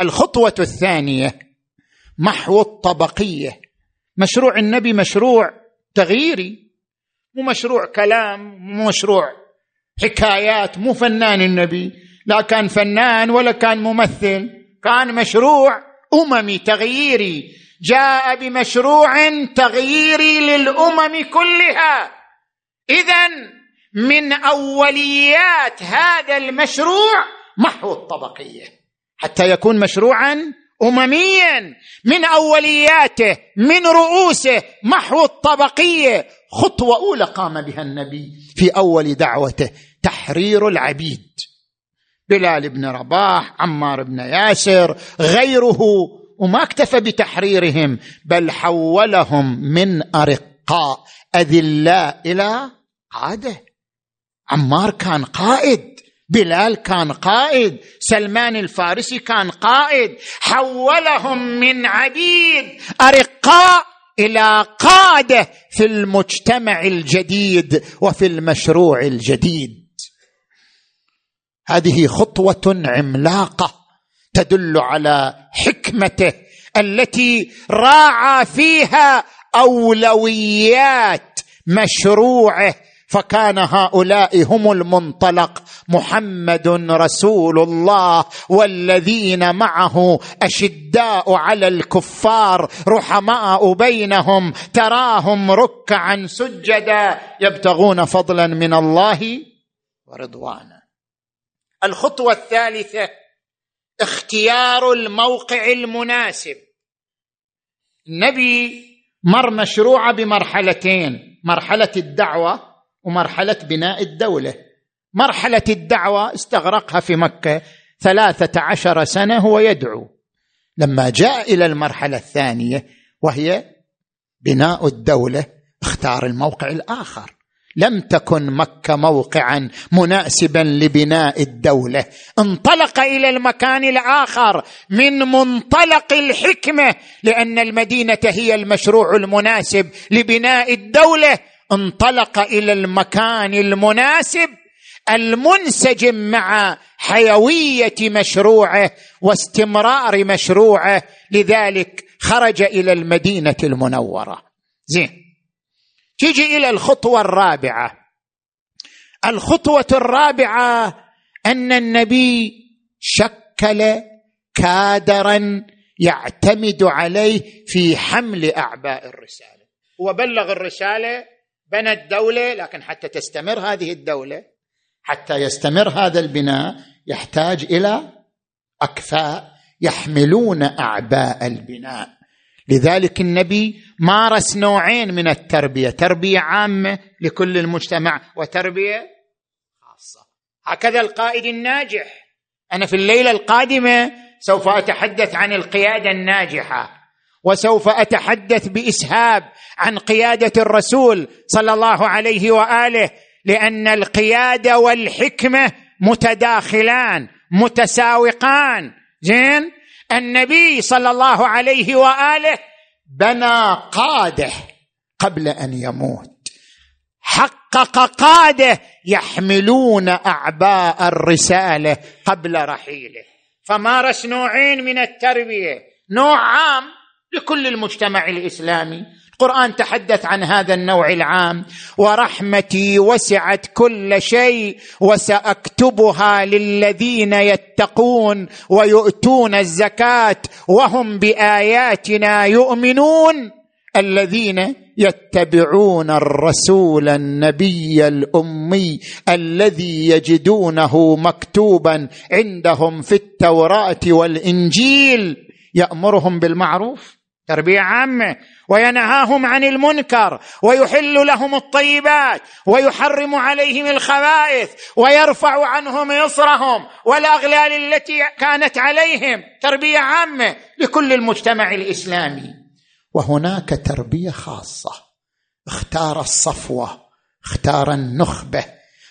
الخطوة الثانية محو الطبقية. مشروع النبي مشروع تغييري مو مشروع كلام مو مشروع حكايات مو فنان النبي لا كان فنان ولا كان ممثل كان مشروع أممي تغييري. جاء بمشروع تغييري للأمم كلها. اذا من أوليات هذا المشروع محو الطبقية حتى يكون مشروعا امميا من أولياته من رؤوسه محو الطبقية. خطوة أولى قام بها النبي في أول دعوته تحرير العبيد. بلال بن رباح عمار بن ياسر غيره وما اكتفى بتحريرهم بل حولهم من أرقاء أذلاء إلى قاده عمار كان قائد. بلال كان قائد سلمان الفارسي كان قائد حولهم من عبيد أرقاء إلى قادة في المجتمع الجديد وفي المشروع الجديد. هذه خطوة عملاقة تدل على حكمته التي راعى فيها أولويات مشروعه فكان هؤلاء هم المنطلق. محمد رسول الله والذين معه أشداء على الكفار رحماء بينهم تراهم ركعا سجدا. يبتغون فضلا من الله ورضوانا. الخطوة الثالثة اختيار الموقع المناسب. النبي مر مشروع بمرحلتين. مرحلة الدعوة ومرحلة بناء الدولة. مرحلة الدعوة استغرقها في مكة ثلاثة عشر سنة هو يدعو. لما جاء إلى المرحلة الثانية وهي بناء الدولة اختار الموقع الآخر. لم تكن مكة موقعا مناسبا لبناء الدولة. انطلق إلى المكان الآخر من منطلق الحكمة لأن المدينة هي المشروع المناسب لبناء الدولة. انطلق إلى المكان المناسب المنسجم مع حيوية مشروعه واستمرار مشروعه. لذلك خرج إلى المدينة المنورة. زين. تيجي إلى الخطوة الرابعة. الخطوة الرابعة أن النبي شكل كادرا يعتمد عليه في حمل أعباء الرسالة. وبلغ الرسالة بنى الدولة لكن حتى تستمر هذه الدولة حتى يستمر هذا البناء يحتاج إلى أكفاء يحملون أعباء البناء. لذلك النبي مارس نوعين من التربية تربية عامة لكل المجتمع وتربية خاصة. هكذا القائد الناجح. أنا في الليلة القادمة سوف أتحدث عن القيادة الناجحة. وسوف أتحدث بإسهاب عن قيادة الرسول صلى الله عليه وآله لأن القيادة والحكمة متداخلان متساوقان. زين؟ النبي صلى الله عليه وآله بنى قادة قبل أن يموت. حقق قادة يحملون أعباء الرسالة قبل رحيله. فمارس نوعين من التربية. نوع عام لكل المجتمع الإسلامي. القرآن تحدث عن هذا النوع العام. ورحمتي وسعت كل شيء وسأكتبها للذين يتقون ويؤتون الزكاة وهم بآياتنا يؤمنون. الذين يتبعون الرسول النبي الأمي الذي يجدونه مكتوبا عندهم في التوراة والإنجيل. يأمرهم بالمعروف. تربية عامة وينهاهم عن المنكر ويحل لهم الطيبات ويحرم عليهم الخبائث ويرفع عنهم اصرهم والأغلال التي كانت عليهم. تربية عامة لكل المجتمع الإسلامي. وهناك تربية خاصة. اختار الصفوة اختار النخبة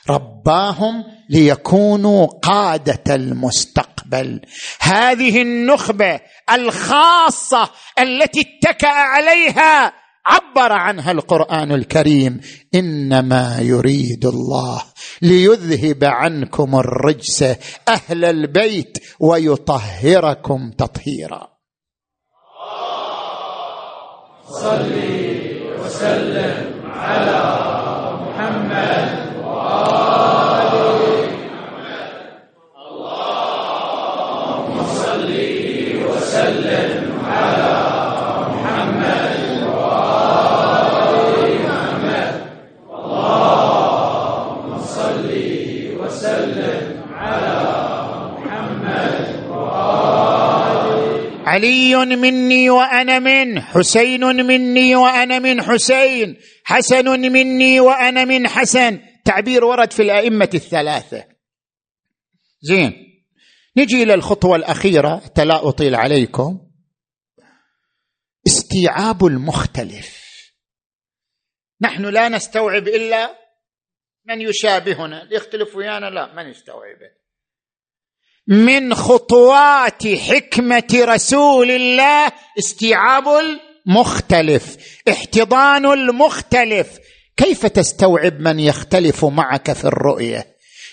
رباهم ليكونوا قادة المستقبل. هذه النخبة الخاصة التي اتكأ عليها عبر عنها القرآن الكريم. إنما يريد الله ليذهب عنكم الرجس أهل البيت ويطهركم تطهيرا. صل وسلم على محمد علي مني وأنا منه حسين مني وأنا من حسين حسن مني وأنا من حسن. تعبير ورد في الأئمة الثلاثة. زين نجي إلى الخطوة الأخيرة لا أطيل عليكم. استيعاب المختلف. نحن لا نستوعب إلا من يشابهنا. اللي يختلف ويانا لا ما نستوعبه. من خطوات حكمة رسول الله استيعاب المختلف احتضان المختلف. كيف تستوعب من يختلف معك في الرؤية؟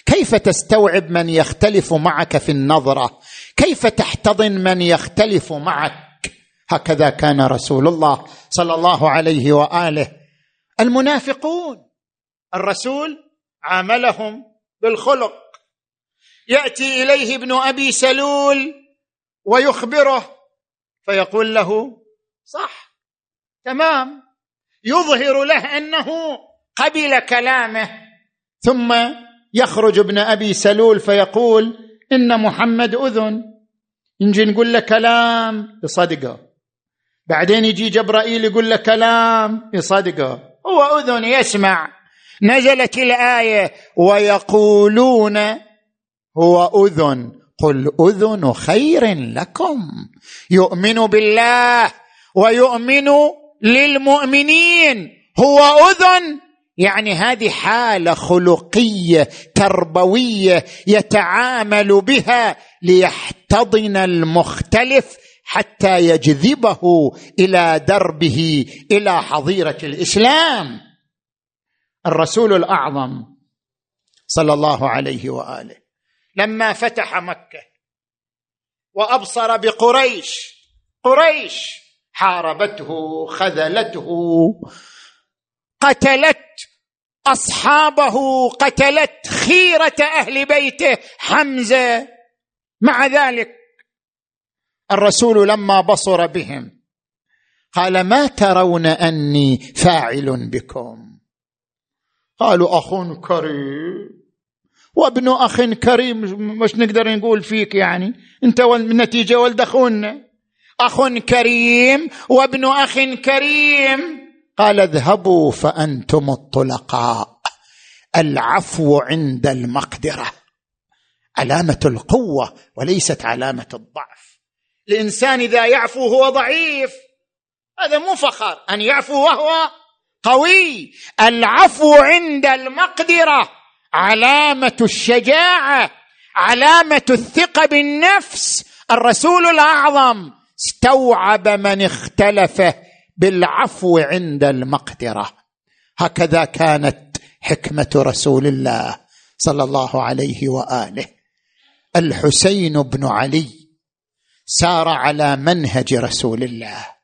كيف تستوعب من يختلف معك في النظرة؟ كيف تحتضن من يختلف معك؟ هكذا كان رسول الله صلى الله عليه وآله. المنافقون الرسول عاملهم بالخلق. يأتي إليه ابن أبي سلول ويخبره فيقول له صح تمام يظهر له أنه قبل كلامه. ثم يخرج ابن أبي سلول فيقول إن محمد أذن. نجي نقول له كلام يصدقه بعدين يجي جبرائيل يقول له كلام يصدقه هو أذن يسمع. نزلت الآية ويقولون هو أذن. قل أذن خير لكم. يؤمن بالله ويؤمن للمؤمنين. هو أذن. يعني هذه حالة خلقية تربوية يتعامل بها ليحتضن المختلف حتى يجذبه إلى دربه إلى حظيرة الإسلام. الرسول الأعظم صلى الله عليه وآله. لما فتح مكة وأبصر بقريش قريش حاربته خذلته قتلت أصحابه قتلت خيرة أهل بيته حمزة. مع ذلك الرسول لما بصر بهم قال ما ترون أني فاعل بكم؟ قالوا اخ كريم. وابن أخ كريم مش نقدر نقول فيك يعني. انت والنتيجه ولد اخونا أخ كريم وابن أخ كريم. قال اذهبوا فأنتم الطلقاء. العفو عند المقدرة. علامة القوة وليست علامة الضعف. الإنسان إذا يعفو هو ضعيف. هذا مو فخر. أن يعفو وهو قوي. العفو عند المقدرة. علامة الشجاعة علامة الثقة بالنفس. الرسول الأعظم استوعب من اختلف بالعفو عند المقدرة. هكذا كانت حكمة رسول الله صلى الله عليه وآله. الحسين بن علي سار على منهج رسول الله.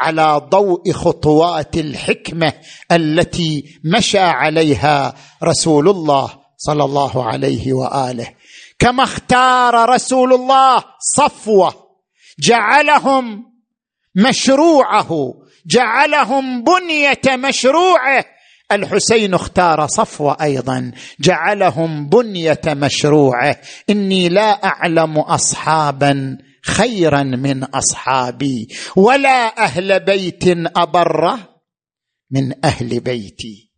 على ضوء خطوات الحكمة التي مشى عليها رسول الله صلى الله عليه وآله. كما اختار رسول الله صفوة جعلهم مشروعه جعلهم بنية مشروعه. الحسين اختار صفوة أيضا جعلهم بنية مشروعه. إني لا أعلم اصحابا خيرا من أصحابي ولا أهل بيت ابر من أهل بيتي.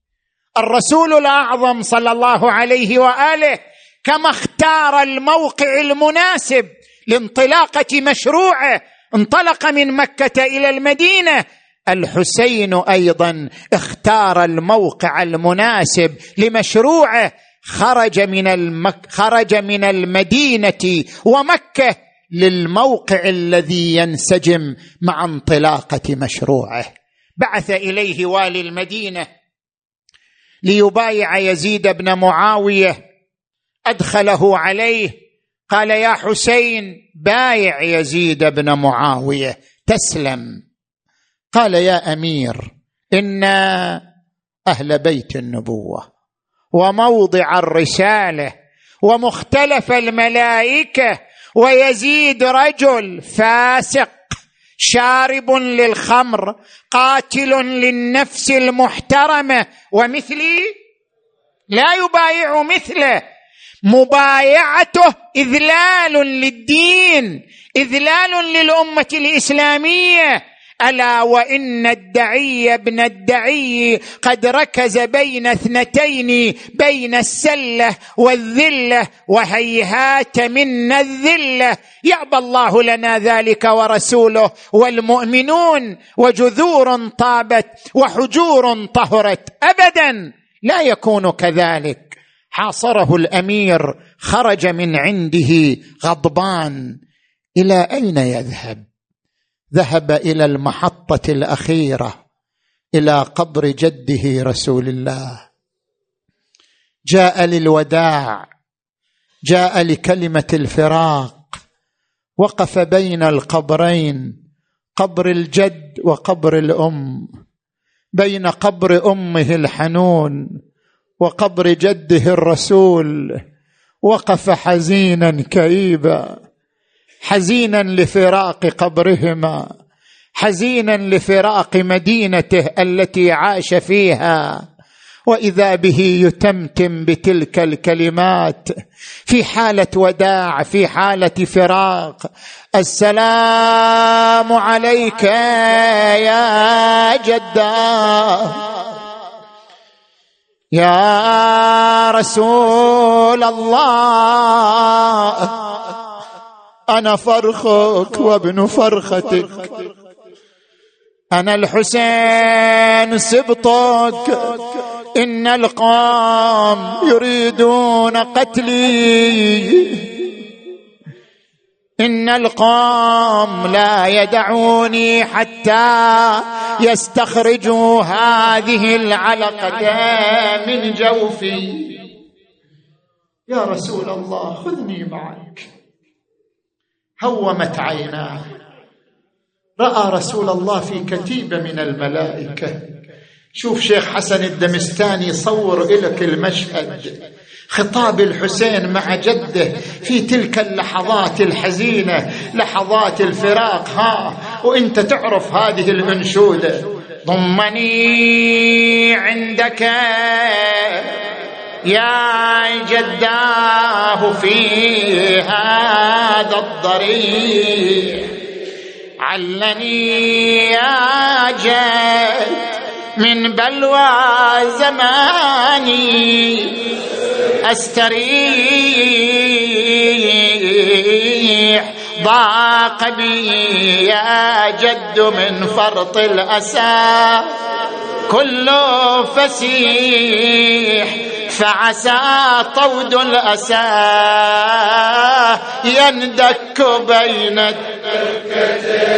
الرسول الأعظم صلى الله عليه وآله كما اختار الموقع المناسب لانطلاقة مشروعه انطلق من مكة إلى المدينة. الحسين أيضا اختار الموقع المناسب لمشروعه خرج من المك خرج من المدينة ومكة للموقع الذي ينسجم مع انطلاقة مشروعه. بعث إليه والي المدينة ليبايع يزيد بن معاوية. أدخله عليه. قال يا حسين بايع يزيد بن معاوية. تسلم. قال يا أمير أنا أهل بيت النبوة وموضع الرسالة ومختلف الملائكة ويزيد رجل فاسق شارب للخمر قاتل للنفس المحترمة ومثلي لا يبايع مثله. مبايعته إذلال للدين إذلال للأمة الإسلامية. ألا وإن الدعي ابن الدعي قد ركز بين اثنتين بين السلة والذلة وهيهات منا الذلة. يابى الله لنا ذلك ورسوله والمؤمنون وجذور طابت وحجور طهرت. ابدا لا يكون كذلك. حاصره الأمير خرج من عنده غضبان. إلى أين يذهب؟ ذهب إلى المحطة الأخيرة إلى قبر جده رسول الله. جاء للوداع جاء لكلمة الفراق وقف بين القبرين قبر الجد وقبر الأم بين قبر أمه الحنون وقبر جده الرسول وقف حزينا كئيبا. حزينا لفراق قبرهما حزينا لفراق مدينته التي عاش فيها. وإذا به يتمتم بتلك الكلمات في حالة وداع في حالة فراق السلام عليك يا جده يا رسول الله. أنا فرخك وابن فرختك. أنا الحسين سبطك. إن القوم يريدون قتلي. إن القوم لا يدعوني حتى يستخرجوا هذه العلقة من جوفي. يا رسول الله خذني معك. هومت عيناه رأى رسول الله في كتيبه من الملائكة. شوف شيخ حسن الدمستاني يصور لك المشهد. خطاب الحسين مع جده في تلك اللحظات الحزينة لحظات الفراق. ها وإنت تعرف هذه الانشوده ضمني عندك يا جداه في هذا الضريح علني يا جد من بلوى زماني. أستريح. ضاق بي يا جد من فرط الأسى. كل فسيح. فعسى طود الأسى يندك بين الدركتين.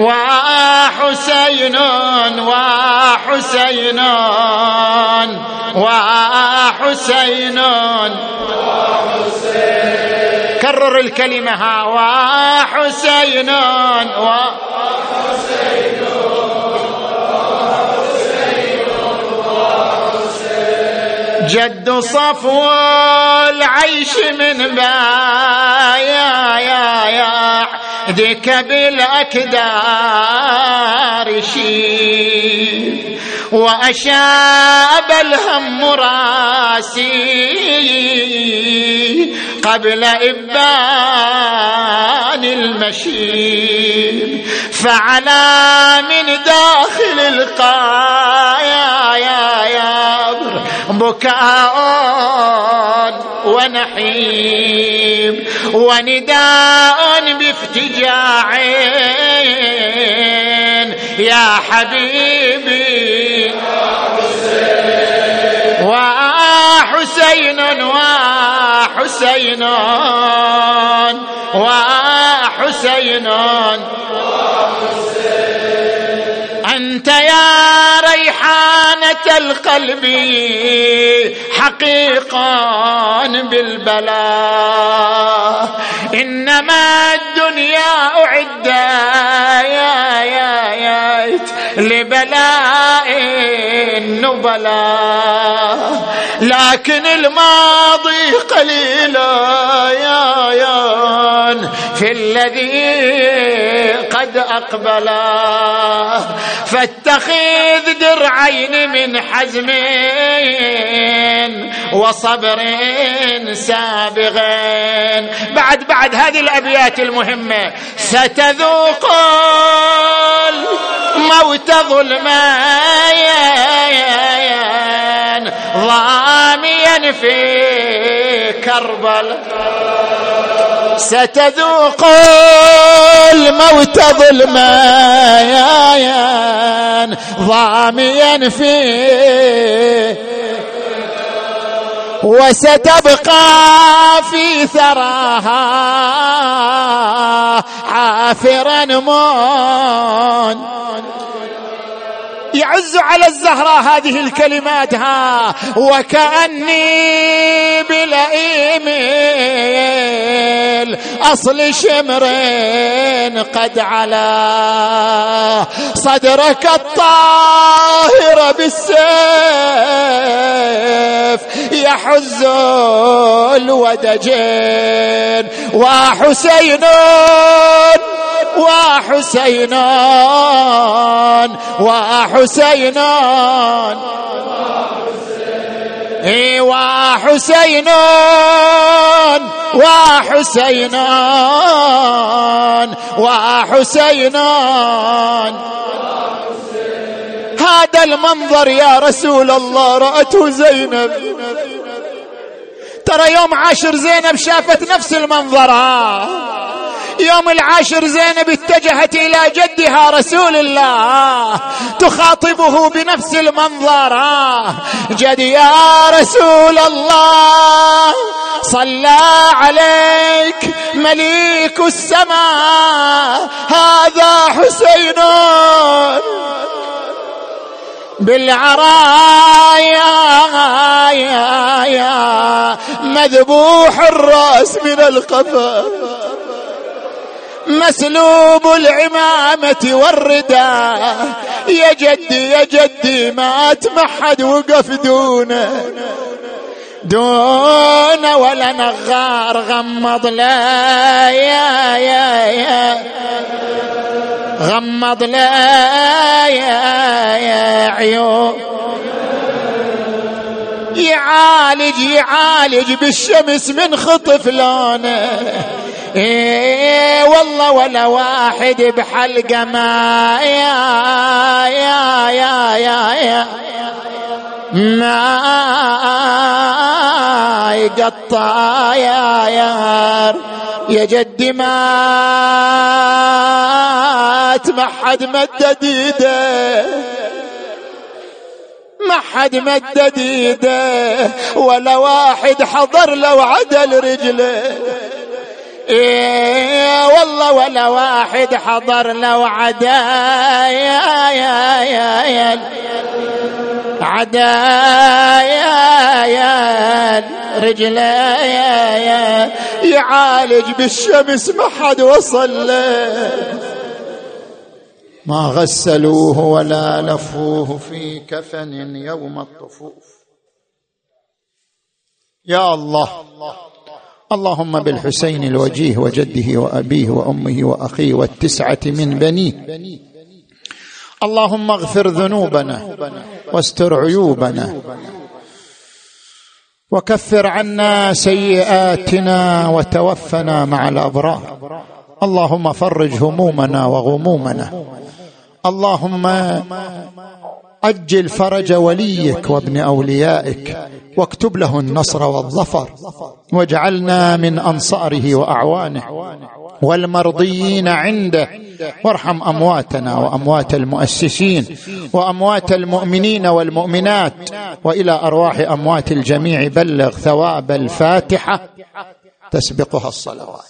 وحسين وحسين وحسين كرر الكلمة ها وحسين وحسين. جد صفو العيش من بايا يا يا ديك بالأكدار شيب. وأشاب الهم راسي قبل إبان المشيب. فعلى من داخل القايا يا يا بكاء ونحيب ونداء بافتجاع. يا حبيبي وحسين وحسين وحسين. أنت ريحانة القلب حقيقا بالبلاء إنما الدنيا أعد يا يا يا لبلاء النبلاء لكن الماضي قليلا يا يا في الذي قد أقبلا. فاتخذ درعين من حزم وصبر سابغين. بعد بعد هذه الأبيات المهمة ستذوق الموت ظلما ضاميا في كربلاء. ستذوق الموت ظلما ضاميا فيه وستبقى في ثراها عافرا مون. يعز على الزهراء هذه الكلمات ها وكأني بلئيم. أصل شمر قد علا صدرك الطاهر بالسيف يحز الودجين وحسين وحسينان إيه وحسينان وحسينان وحسينان هذا المنظر يا رسول الله رأته زينب. ترى يوم عاشر زينب شافت نفس المنظر يوم العاشر زينب اتجهت إلى جدها رسول الله تخاطبه بنفس المنظر جد يا رسول الله صلى عليك مليك السماء هذا حسين. بالعرايا مذبوح الرأس من القفا. مسلوب العمامة والرداء يا جدي يا جدي ما تمحد وقف دونه. دون ولا نغار غمض لا يا يا يا. غمض لا يا يا عيون. يعالج يعالج بالشمس من خطف لونه. إيه والله ولا واحد بحلقة ما. يا يا يا يا, يا. ما يقطع يا يار. يا جدي ما ما حد مدد ايده ما حد مدد ايده ولا واحد حضر لو عدل رجله. إيه والله ولا واحد حضر لو عدا. يا يا يا يا يا يا رجله يا يا يعالج بالشمس ما حد وصل له. ما غسلوه ولا لفوه في كفن يوم الطفوف. يا الله اللهم بالحسين الوجيه وجده وأبيه وأمه وأخيه والتسعة من بنيه. اللهم اغفر ذنوبنا واستر عيوبنا وكفر عنا سيئاتنا وتوفنا مع الأبرار. اللهم فرج همومنا وغمومنا. اللهم أجل فرج وليك وابن أوليائك واكتب له النصر والظفر واجعلنا من أنصاره وأعوانه. والمرضيين عنده. وارحم أمواتنا وأموات المؤسسين وأموات المؤمنين والمؤمنات وإلى أرواح أموات الجميع. بلغ ثواب الفاتحة. تسبقها الصلوات.